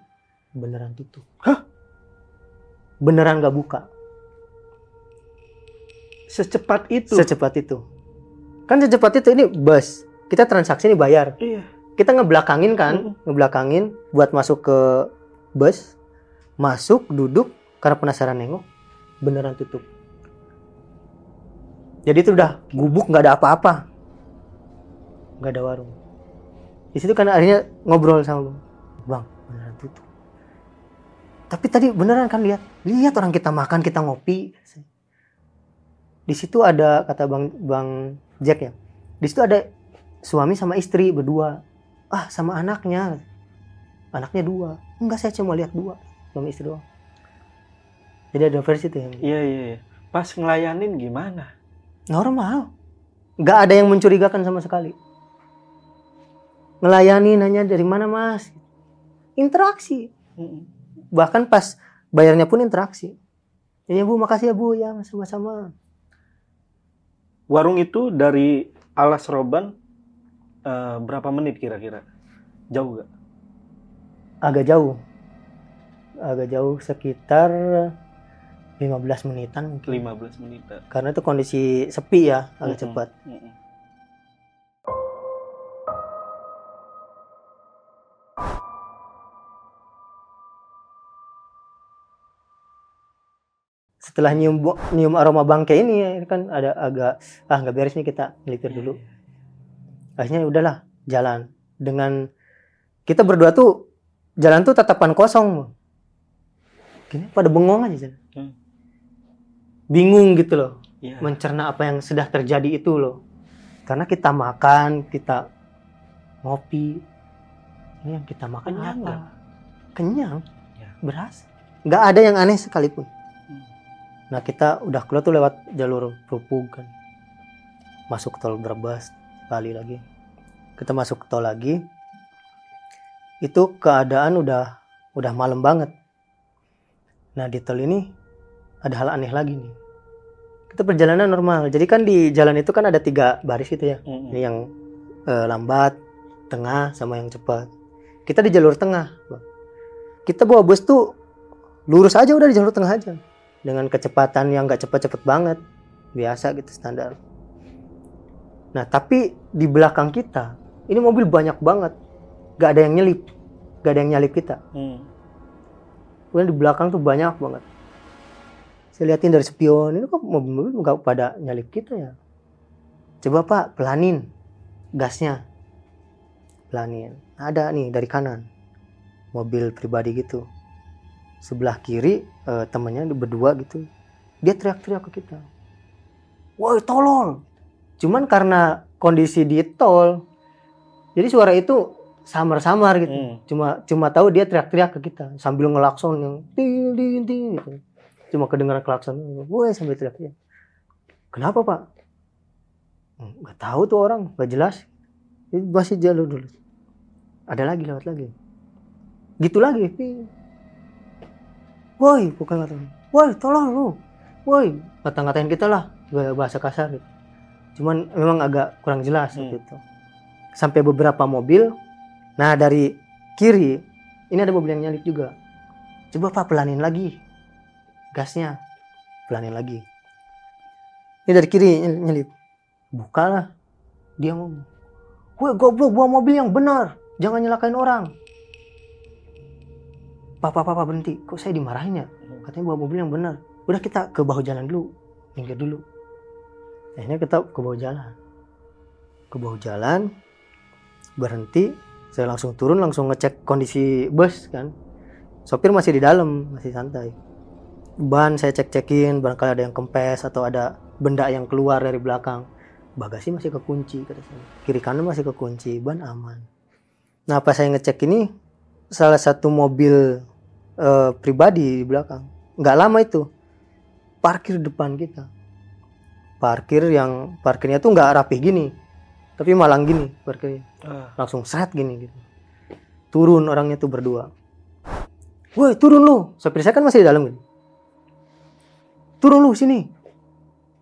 beneran tutup Hah? Beneran nggak buka? Secepat itu. secepat itu. Kan secepat itu ini bus. Kita transaksi ini bayar. Iya. kita ngebelakangin kan? Mm-mm. ngebelakangin buat masuk ke bus. Masuk duduk. Karena penasaran nengok beneran tutup. Jadi itu udah gubuk nggak ada apa-apa. Nggak ada warung. Di situ kan akhirnya ngobrol sama bang bang beneran tutup tapi tadi beneran kan lihat lihat orang kita makan kita ngopi. Di situ ada kata bang bang Jack ya di situ ada suami sama istri berdua. Ah sama anaknya. Anaknya dua. Enggak saya cuma lihat dua suami istri doang. Jadi ada versi tuh yang Iya, iya, iya. Pas ngelayanin gimana? normal. Nggak ada yang mencurigakan sama sekali. Melayani nanya dari mana mas? Interaksi. Bahkan pas bayarnya pun interaksi ya bu makasih ya bu ya sama-sama Warung itu dari Alas Roban eh, berapa menit kira-kira? Jauh gak? agak jauh agak jauh sekitar 15 menitan mungkin 15 menit. karena itu kondisi sepi ya agak Mm-mm. cepat Mm-mm. Setelah nyium nyium aroma bangke ini ya, kan ada agak ah nggak beres nih kita melipir dulu akhirnya udahlah jalan dengan kita berdua tuh jalan tuh tatapan kosong gini pada bengong aja jalan. Hmm. bingung gitu loh Iya. mencerna apa yang sudah terjadi itu loh karena kita makan kita ngopi ini yang kita makan Kenyang apa kenyang Ya. berasa nggak ada yang aneh sekalipun. Nah kita udah keluar tuh lewat jalur Perupug kan. Masuk tol Brebes kali lagi. Kita masuk tol lagi. Itu keadaan udah udah malam banget. Nah di tol ini ada hal aneh lagi nih. Kita perjalanan normal. Jadi kan di jalan itu kan ada tiga baris gitu ya. Mm-mm. ini yang eh, lambat tengah sama yang cepat. Kita di jalur tengah kita bawa bus tuh lurus aja udah di jalur tengah aja dengan kecepatan yang gak cepat-cepat banget biasa gitu standar nah tapi di belakang kita ini mobil banyak banget gak ada yang nyelip gak ada yang nyalip kita Mm. Kemudian di belakang tuh banyak banget. Saya liatin dari spion, ini kok mobil-mobil nggak pada nyalip kita ya? Coba pak, pelanin gasnya. Pelanin. Ada nih dari kanan. Mobil pribadi gitu. Sebelah kiri eh, temennya berdua gitu. Dia teriak-teriak ke kita. Woi tolol. Cuman karena kondisi di tol, jadi suara itu samar-samar gitu Mm. cuma cuma tahu dia teriak-teriak ke kita sambil ngelakson yang ting ting ting gitu cuma kedengaran klakson gue sambil teriak-teriak kenapa pak "Hmm, nggak tahu tuh orang nggak jelas masih jalur dulu ada lagi lewat lagi gitu lagi ting. Woi bukan kata woi tolong lu. Woi. Ngata-ngatain kita lah bahasa kasar gitu. cuman memang agak kurang jelas Hmm. gitu sampai beberapa mobil nah dari kiri ini ada mobil yang nyalip juga. Coba pak pelanin lagi gasnya. Pelanin lagi. Ini dari kiri nyel- nyelip bukalah dia ngomong woi goblok bawa mobil yang benar. Jangan nyelakain orang papa papa berhenti. Kok saya dimarahin ya? Katanya bawa mobil yang benar. Udah kita ke bahu jalan dulu. Minggir dulu. Akhirnya kita ke bahu jalan. Ke bahu jalan berhenti. Saya langsung turun langsung ngecek kondisi bus kan. Sopir masih di dalam masih santai. Ban saya cek cekin barangkali ada yang kempes atau ada benda yang keluar dari belakang. Bagasi masih kekunci kata saya. Kiri kanan masih kekunci ban aman. Nah pas saya ngecek ini salah satu mobil eh, pribadi di belakang. Nggak lama itu parkir depan kita. Parkir yang parkirnya tuh nggak rapih gini tapi malang gini parkirnya. Ah. langsung seret gini gitu. Turun orangnya tuh berdua. Woi turun lu. Sopir saya kan masih di dalam gitu. Turun lu sini.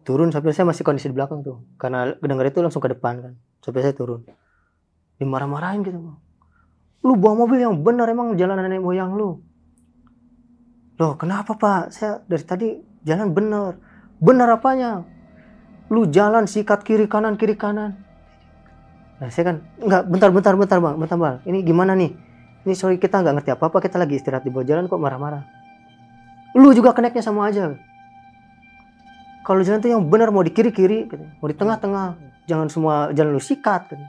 Turun sopir saya masih kondisi di belakang tuh. Karena dengar itu langsung ke depan kan. Sopir saya turun. Dimarah-marahin gitu lu bawa mobil yang benar emang jalan nenek moyang lu loh kenapa pak? Saya dari tadi jalan benar. Benar apanya? Lu jalan sikat kiri kanan kiri kanan. Nah, saya kan enggak bentar bentar bentar bang bentar bang. Ini gimana nih? Ini sorry kita nggak ngerti apa apa kita lagi istirahat di bawah jalan kok marah-marah. Lu juga keneknya sama aja. Kalau jalan tuh yang benar mau di kiri kiri mau di tengah-tengah. Jangan semua jalan lu sikat gitu.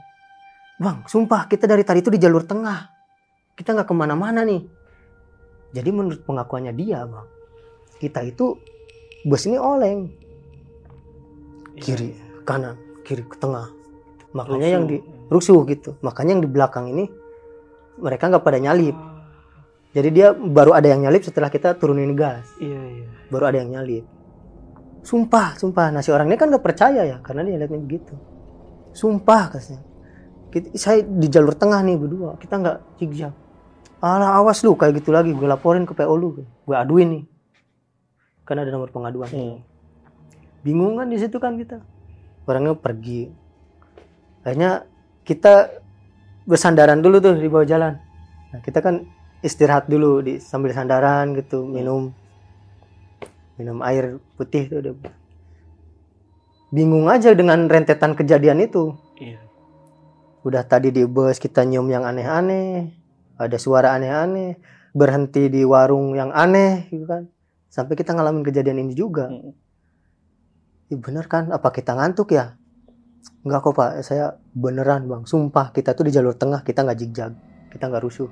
bang sumpah kita dari tadi itu di jalur tengah. Kita nggak ke mana-mana nih jadi menurut pengakuannya dia bang kita itu bus ini oleng. Kiri kanan kiri ke tengah. Makanya yang di rusuh gitu. Makanya yang di belakang ini mereka nggak pada nyalip. Jadi dia baru ada yang nyalip setelah kita turunin gas. Iya iya. baru ada yang nyalip. Sumpah sumpah. Nasi orang ini kan nggak percaya ya karena dia lihatnya begitu. Sumpah kasnya. Kita- saya di jalur tengah nih berdua. Kita nggak zigzag alah awas lu kayak gitu lagi. Gue laporin ke PO lu. Gue aduin nih. Kan ada nomor pengaduan. Hmm. bingung kan di situ kan kita. Orangnya pergi. Akhirnya kita bersandaran dulu tuh di bawah jalan. Nah, kita kan istirahat dulu di sambil sandaran gitu minum. Minum air putih tuh udah bingung aja dengan rentetan kejadian itu. Iya. udah tadi di bus kita nyium yang aneh-aneh ada suara aneh-aneh berhenti di warung yang aneh gitu kan. Sampai kita ngalamin kejadian ini juga. Hmm. Ih, bener kan? Apa kita ngantuk ya? Enggak kok pak. Saya beneran bang. Sumpah kita tuh di jalur tengah kita nggak jigjag kita nggak rusuh.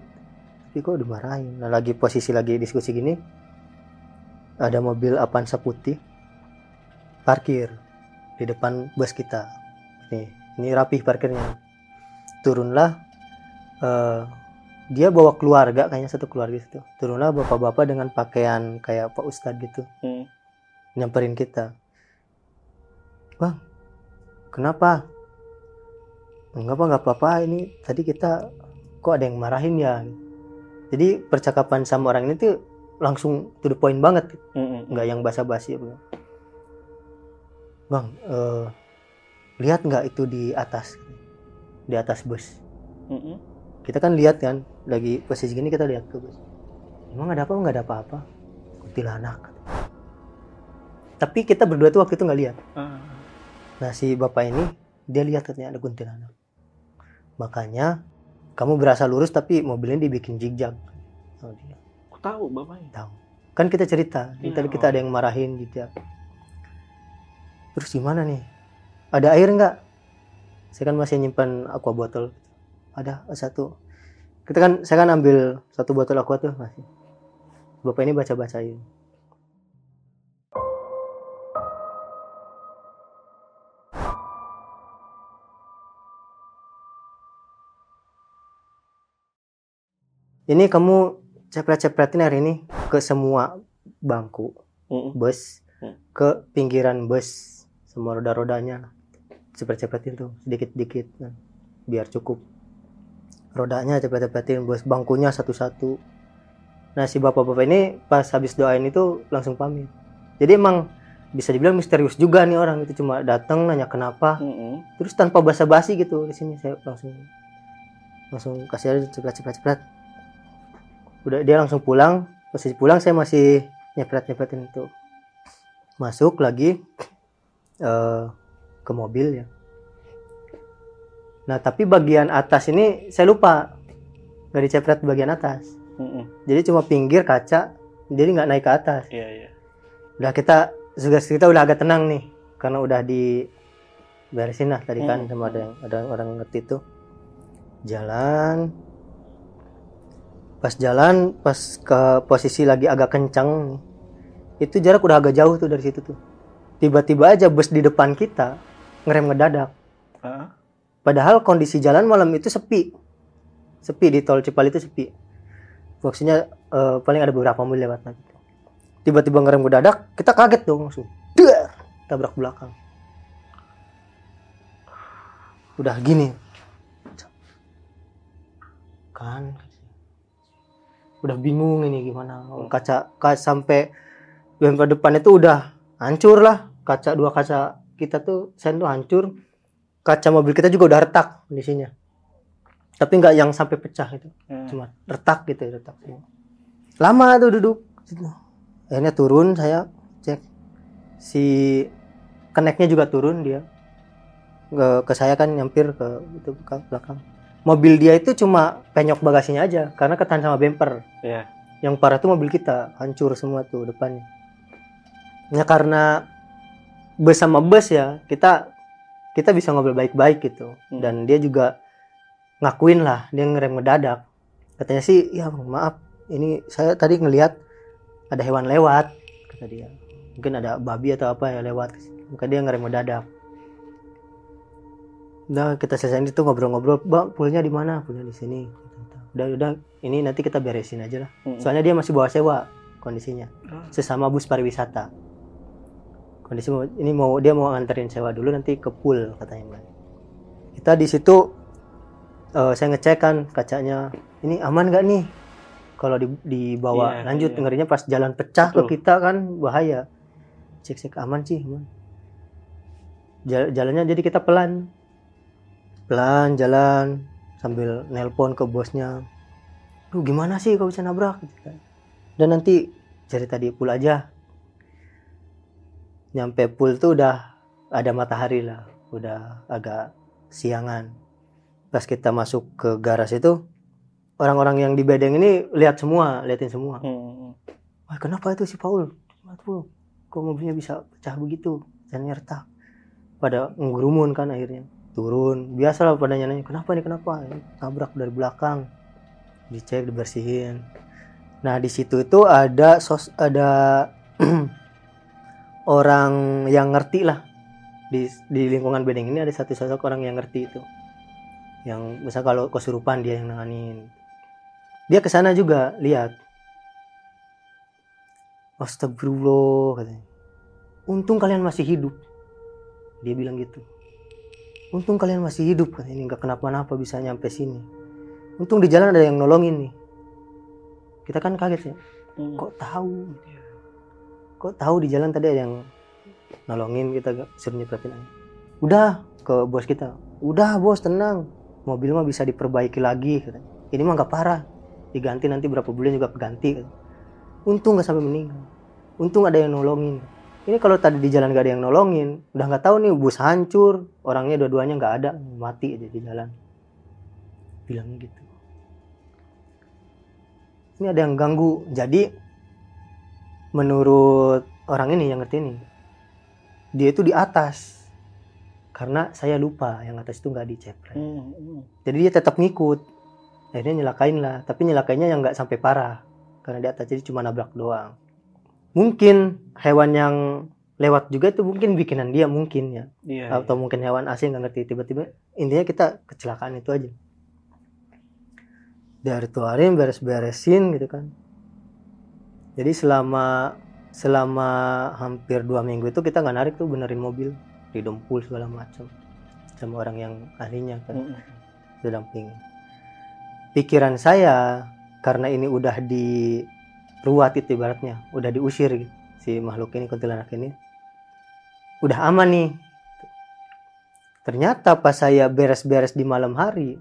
Tapi kok dimarahin? Nah lagi posisi lagi diskusi gini ada mobil Avanza putih parkir di depan bus kita. Nih ini rapih parkirnya. Turunlah eh, dia bawa keluarga kayaknya satu keluarga situ. Turunlah bapak-bapak dengan pakaian kayak pak ustadz gitu. Hmm. nyamperin kita. Bang kenapa? Enggak apa nggak apa-apa. Ini tadi kita kok ada yang marahin ya? Jadi percakapan sama orang ini tuh langsung to the point banget. Hmm. nggak yang basa-basi bang bang eh, lihat nggak itu di atas? Di atas bus. Hmm. kita kan lihat kan lagi posisi gini kita lihat ke bus emang ada apa nggak ada apa-apa kuntilanak tapi kita berdua tuh waktu itu nggak lihat Ah. Nah si bapak ini dia lihat katanya ada kuntilanak. Makanya kamu berasa lurus tapi mobilnya dibikin jigjag. Oh, dia Aku tahu bapaknya. tahu. Kan kita cerita, tadi oh. kita ada yang marahin jigjag. Terus gimana nih? Ada air nggak? Saya kan masih nyimpan aqua botol. Ada satu. Kita kan saya kan ambil satu botol aqua tuh masih. Bapak ini baca-bacain. Ini kamu cepret-cepretin hari ini ke semua bangku Hmm. bus, Hmm. ke pinggiran bus, semua roda-rodanya. Cepret-cepretin tuh sedikit-sedikit nah, biar cukup. Rodanya cepet-cepetin bus, bangkunya satu-satu. nah si bapak-bapak ini pas habis doain itu langsung pamit. Jadi emang bisa dibilang misterius juga nih orang itu cuma datang nanya kenapa. Mm-mm. terus tanpa basa-basi gitu di sini saya langsung langsung kasih aja cepet cepet cepet udah dia langsung pulang. Posisi pulang saya masih nyepret nyepretin itu masuk lagi eh, ke mobil ya nah tapi bagian atas ini saya lupa. Nggak dicepret bagian atas. Mm-mm. jadi cuma pinggir kaca jadi nggak naik ke atas. Iya iya. udah kita juga kita udah agak tenang nih karena udah di beresin lah tadi kan sama ada yang ada orang ngerti itu. Jalan. Pas jalan pas ke posisi lagi agak kencang itu jarak udah agak jauh tuh dari situ tuh. Tiba-tiba aja bus di depan kita ngerem ngedadak. Ah, padahal kondisi jalan malam itu sepi. Sepi di tol Cipali itu sepi. Maksudnya eh, paling ada beberapa mobil lewat gitu. tiba-tiba ngerem mendadak kita kaget dong langsung. Dar! tabrak belakang. Udah gini. Kan. Udah bingung ini gimana. Kaca, kaca sampai bumper depan itu udah hancur lah. Kaca dua kaca kita tuh sen tuh hancur kaca mobil kita juga udah retak kondisinya. Tapi nggak yang sampai pecah itu mm. cuma retak gitu retak lama tuh duduk. Akhirnya turun saya cek. Si keneknya juga turun dia ke, ke saya kan nyampir ke itu ke belakang. Mobil dia itu cuma penyok bagasinya aja karena ketahan sama bumper. Iya. yang parah tuh mobil kita hancur semua tuh depannya. Ya karena bus sama bus ya kita kita bisa ngobrol baik-baik gitu. Hmm. dan dia juga ngakuin lah dia ngerem ngedadak. Katanya sih ya maaf ini saya tadi ngelihat ada hewan lewat kata dia. Mungkin ada babi atau apa ya lewat. Maka dia ngerem ngedadak. Udah kita selesai itu ngobrol-ngobrol bang poolnya di mana? Poolnya di sini. Udah udah ini nanti kita beresin aja lah. Mm-mm. soalnya dia masih bawa sewa kondisinya Ah. sesama bus pariwisata kondisi mau- ini mau dia mau nganterin sewa dulu nanti ke pool katanya Mbak. kita di situ eh, saya ngecek kan kacanya ini aman nggak nih kalau di- dibawa Iya, lanjut iya. ngerinya pas jalan pecah Betul. ke kita kan bahaya cek cek aman sih aman Jal- jalannya jadi kita pelan pelan jalan sambil nelpon ke bosnya Duh gimana sih kau bisa nabrak dan nanti cerita di pool aja nyampe pool tuh udah ada matahari lah udah agak siangan pas kita masuk ke garas itu orang-orang yang di bedeng ini lihat semua liatin semua Mm-mm. Wah, kenapa itu si Paul? Kenapa? Kok mobilnya bisa pecah begitu? Dan retak. Pada ngerumun kan akhirnya. Turun. Biasalah pada nanya kenapa nih kenapa? Tabrak dari belakang. Dicek, dibersihin. Nah, di situ itu ada sos ada orang yang ngerti lah. Di, di lingkungan bedeng ini ada satu sosok orang yang ngerti itu. Yang misal kalau kesurupan dia yang nanganin. Dia ke sana juga lihat Astagfirullah katanya. Untung kalian masih hidup. Dia bilang gitu. Untung kalian masih hidup katanya. Ini nggak kenapa-napa bisa nyampe sini. Untung di jalan ada yang nolongin nih. Kita kan kaget ya. Mm. Kok tahu? Kok tahu di jalan tadi ada yang nolongin kita suruh nyepretin aja. Udah ke bos kita. Udah bos tenang. Mobil mah bisa diperbaiki lagi. Ini mah nggak parah. Diganti nanti berapa bulan juga keganti. Untung nggak sampai meninggal. Untung ada yang nolongin. Ini kalau tadi di jalan gak ada yang nolongin, udah nggak tahu nih bus hancur, orangnya dua-duanya nggak ada, mati aja di jalan. Bilangnya gitu. Ini ada yang ganggu. Jadi menurut orang ini yang ngerti ini, dia itu di atas. Karena saya lupa yang atas itu nggak dicepret. Mm-mm. Jadi dia tetap ngikut. Akhirnya nyelakain lah. Tapi nyelakainnya yang nggak sampai parah. Karena di atas jadi cuma nabrak doang. Mungkin hewan yang lewat juga itu mungkin bikinan dia mungkin ya. Iya. Atau mungkin hewan asing nggak ngerti. Tiba-tiba intinya kita kecelakaan itu aja. Dari tuarin beres-beresin gitu kan. Jadi selama selama hampir dua minggu itu kita nggak narik tuh benerin mobil didempul segala macam sama orang yang ahlinya kan Mm-mm. didampingi. Pikiran saya karena ini udah di ruat itu ibaratnya udah diusir gitu, si makhluk ini kuntilanak ini udah aman nih ternyata pas saya beres-beres di malam hari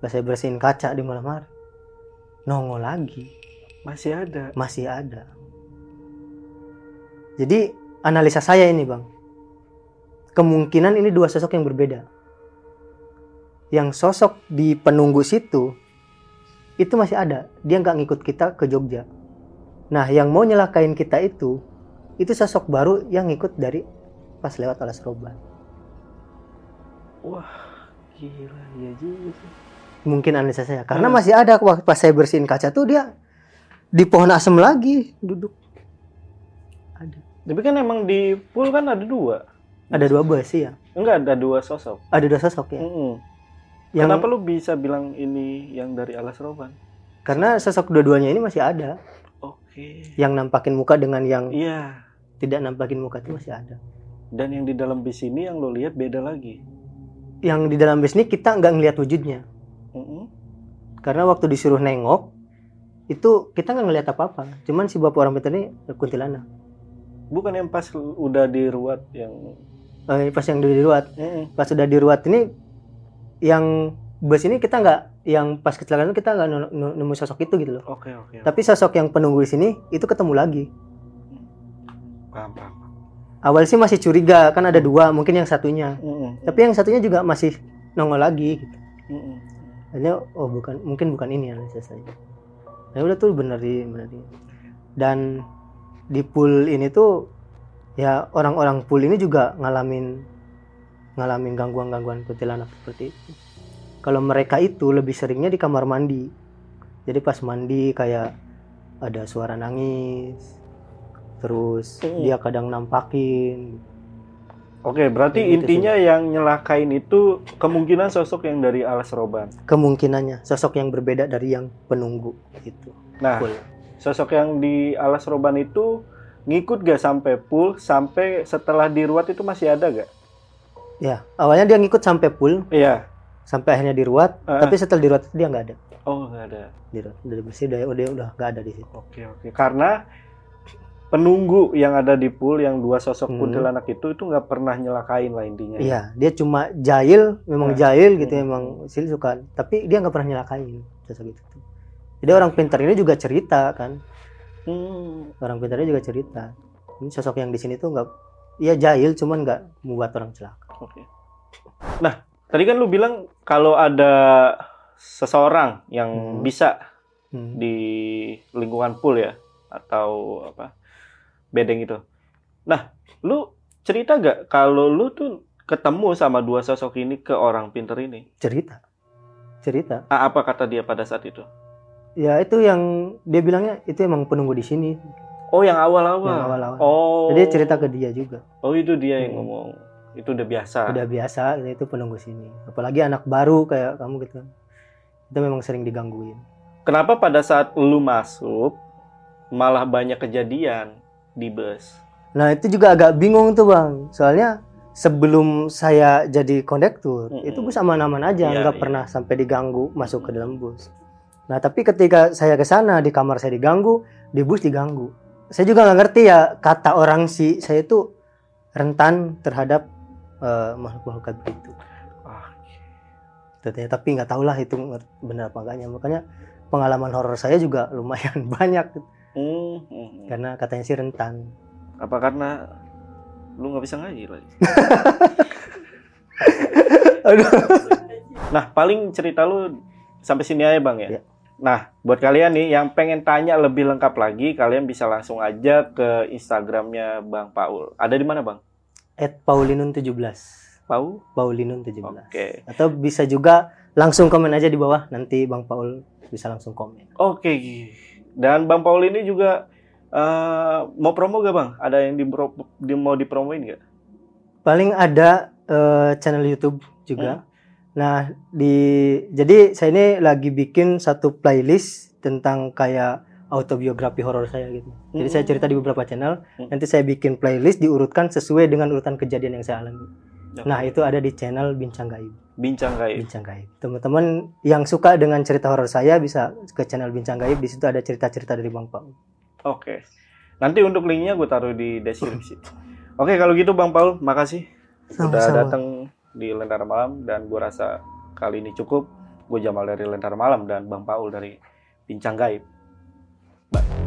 pas saya bersihin kaca di malam hari nongol lagi Masih ada. masih ada. Jadi analisa saya ini bang. Kemungkinan ini dua sosok yang berbeda. Yang sosok di penunggu situ itu masih ada. Dia nggak ngikut kita ke Jogja. Nah yang mau nyelakain kita itu itu sosok baru yang ngikut dari pas lewat alas roban Wah, gila iya juga sih. mungkin analisa saya. Karena masih ada waktu pas saya bersihin kaca tuh dia di pohon asem lagi duduk ada Tapi kan emang di pool kan ada dua. ada dua bus sih ya Enggak ada dua sosok. ada dua sosok ya Mm-mm. yang Kenapa lu bisa bilang ini yang dari alas roban? karena sosok dua-duanya ini masih ada Oke. yang nampakin muka dengan yang Iya. tidak nampakin muka itu masih ada Dan yang di dalam bis ini yang lo lihat beda lagi. yang di dalam bis ini kita nggak ngelihat wujudnya Mm-mm. karena waktu disuruh nengok itu kita nggak ngelihat apa-apa cuman si bapak orang pintar ini kuntilanak Bukan yang pas udah diruat yang. Eh, pas yang di ruat Mm-mm. pas sudah diruat ini yang bus ini kita nggak yang pas kecelakaan itu kita nggak nemu- sosok itu gitu loh Oke oke. tapi sosok yang penunggu di sini itu ketemu lagi Paham paham. awal sih masih curiga kan ada dua mungkin yang satunya Mm-mm. tapi yang satunya juga masih nongol lagi gitu Mm-mm. Akhirnya oh bukan mungkin bukan ini analisa saya. Ya udah tuh benerin benerin. Dan di pool ini tuh ya orang-orang pool ini juga ngalamin ngalamin gangguan-gangguan kuntilanak seperti itu. Kalau mereka itu lebih seringnya di kamar mandi. Jadi pas mandi kayak ada suara nangis. Terus dia kadang nampakin. Oke, berarti Kayak gitu intinya yang nyelakain itu kemungkinan sosok yang dari alas roban. Kemungkinannya sosok yang berbeda dari yang penunggu gitu. Nah, Pool. sosok yang di alas roban itu ngikut gak sampai pool, sampai setelah diruat itu masih ada gak? Ya, awalnya dia ngikut sampai pool, Iya. sampai akhirnya diruat Heeh. tapi setelah diruat itu dia nggak ada Oh, nggak ada. diruat udah bersih udah udah udah nggak ada di situ Oke, oke. Karena penunggu yang ada di pool yang dua sosok Hmm. kuntilanak itu itu nggak pernah nyelakain lah intinya. ya. iya dia cuma jahil memang Nah. jahil gitu Hmm. emang sih suka tapi dia nggak pernah nyelakain sosok itu jadi orang pintar ini juga cerita kan Hmm. orang pintarnya juga cerita ini sosok yang di sini tuh nggak Iya jahil cuman nggak membuat orang celaka Oke. Nah, tadi kan lu bilang kalau ada seseorang yang Hmm. bisa Hmm. di lingkungan pool ya atau apa bedeng itu. Nah, lu cerita gak kalau lu tuh ketemu sama dua sosok ini ke orang pinter ini? cerita cerita Ah, apa kata dia pada saat itu? ya itu yang dia bilangnya itu emang penunggu di sini Oh, yang awal-awal. Yang awal-awal. Oh. jadi cerita ke dia juga Oh, itu dia yang Hmm. ngomong. Itu udah biasa. udah biasa itu penunggu sini apalagi anak baru kayak kamu gitu itu memang sering digangguin Kenapa pada saat lu masuk malah banyak kejadian di bus? nah itu juga agak bingung tuh bang. Soalnya sebelum saya jadi kondektur Mm-mm. itu bus aman-aman aja Iya, nggak iya. pernah sampai diganggu masuk ke dalam bus. Nah tapi ketika saya ke sana di kamar saya diganggu di bus diganggu. Saya juga nggak ngerti ya kata orang si saya itu rentan terhadap eh, makhluk-makhluk kayak begitu. Ah, Katanya, tapi nggak tahu lah itu benar apa enggaknya. Makanya pengalaman horor saya juga lumayan banyak. hmm, hmm, hmm. karena katanya sih rentan Apa karena lu nggak bisa ngaji lagi? aduh Nah, paling cerita lu sampai sini aja, Bang ya. Iya. Nah, buat kalian nih yang pengen tanya lebih lengkap lagi, kalian bisa langsung aja ke Instagramnya Bang Paul. Ada di mana, Bang? at paulinun 17 Paul? paulinun 17 Oke. atau bisa juga langsung komen aja di bawah nanti bang Paul bisa langsung komen Oke. Dan Bang Paul ini juga eh, mau promo gak, Bang? Ada yang di, di mau dipromoin gak? paling ada eh, channel YouTube juga nah di jadi saya ini lagi bikin satu playlist tentang kayak autobiografi horor saya gitu jadi saya Hmm. cerita di beberapa channel Hmm. nanti saya bikin playlist diurutkan sesuai dengan urutan kejadian yang saya alami Nah, itu ada di channel Bincang Gaib. Bincang Gaib. Bincang Gaib. Teman-teman yang suka dengan cerita horor saya bisa ke channel Bincang Gaib. Di situ ada cerita-cerita dari Bang Paul. Oke. Nanti untuk linknya gue taruh di deskripsi. Oke, kalau gitu Bang Paul, makasih udah Sama-sama. datang di Lentera Malam dan gue rasa kali ini cukup. Gue Jamal dari Lentera Malam dan Bang Paul dari Bincang Gaib. Bye.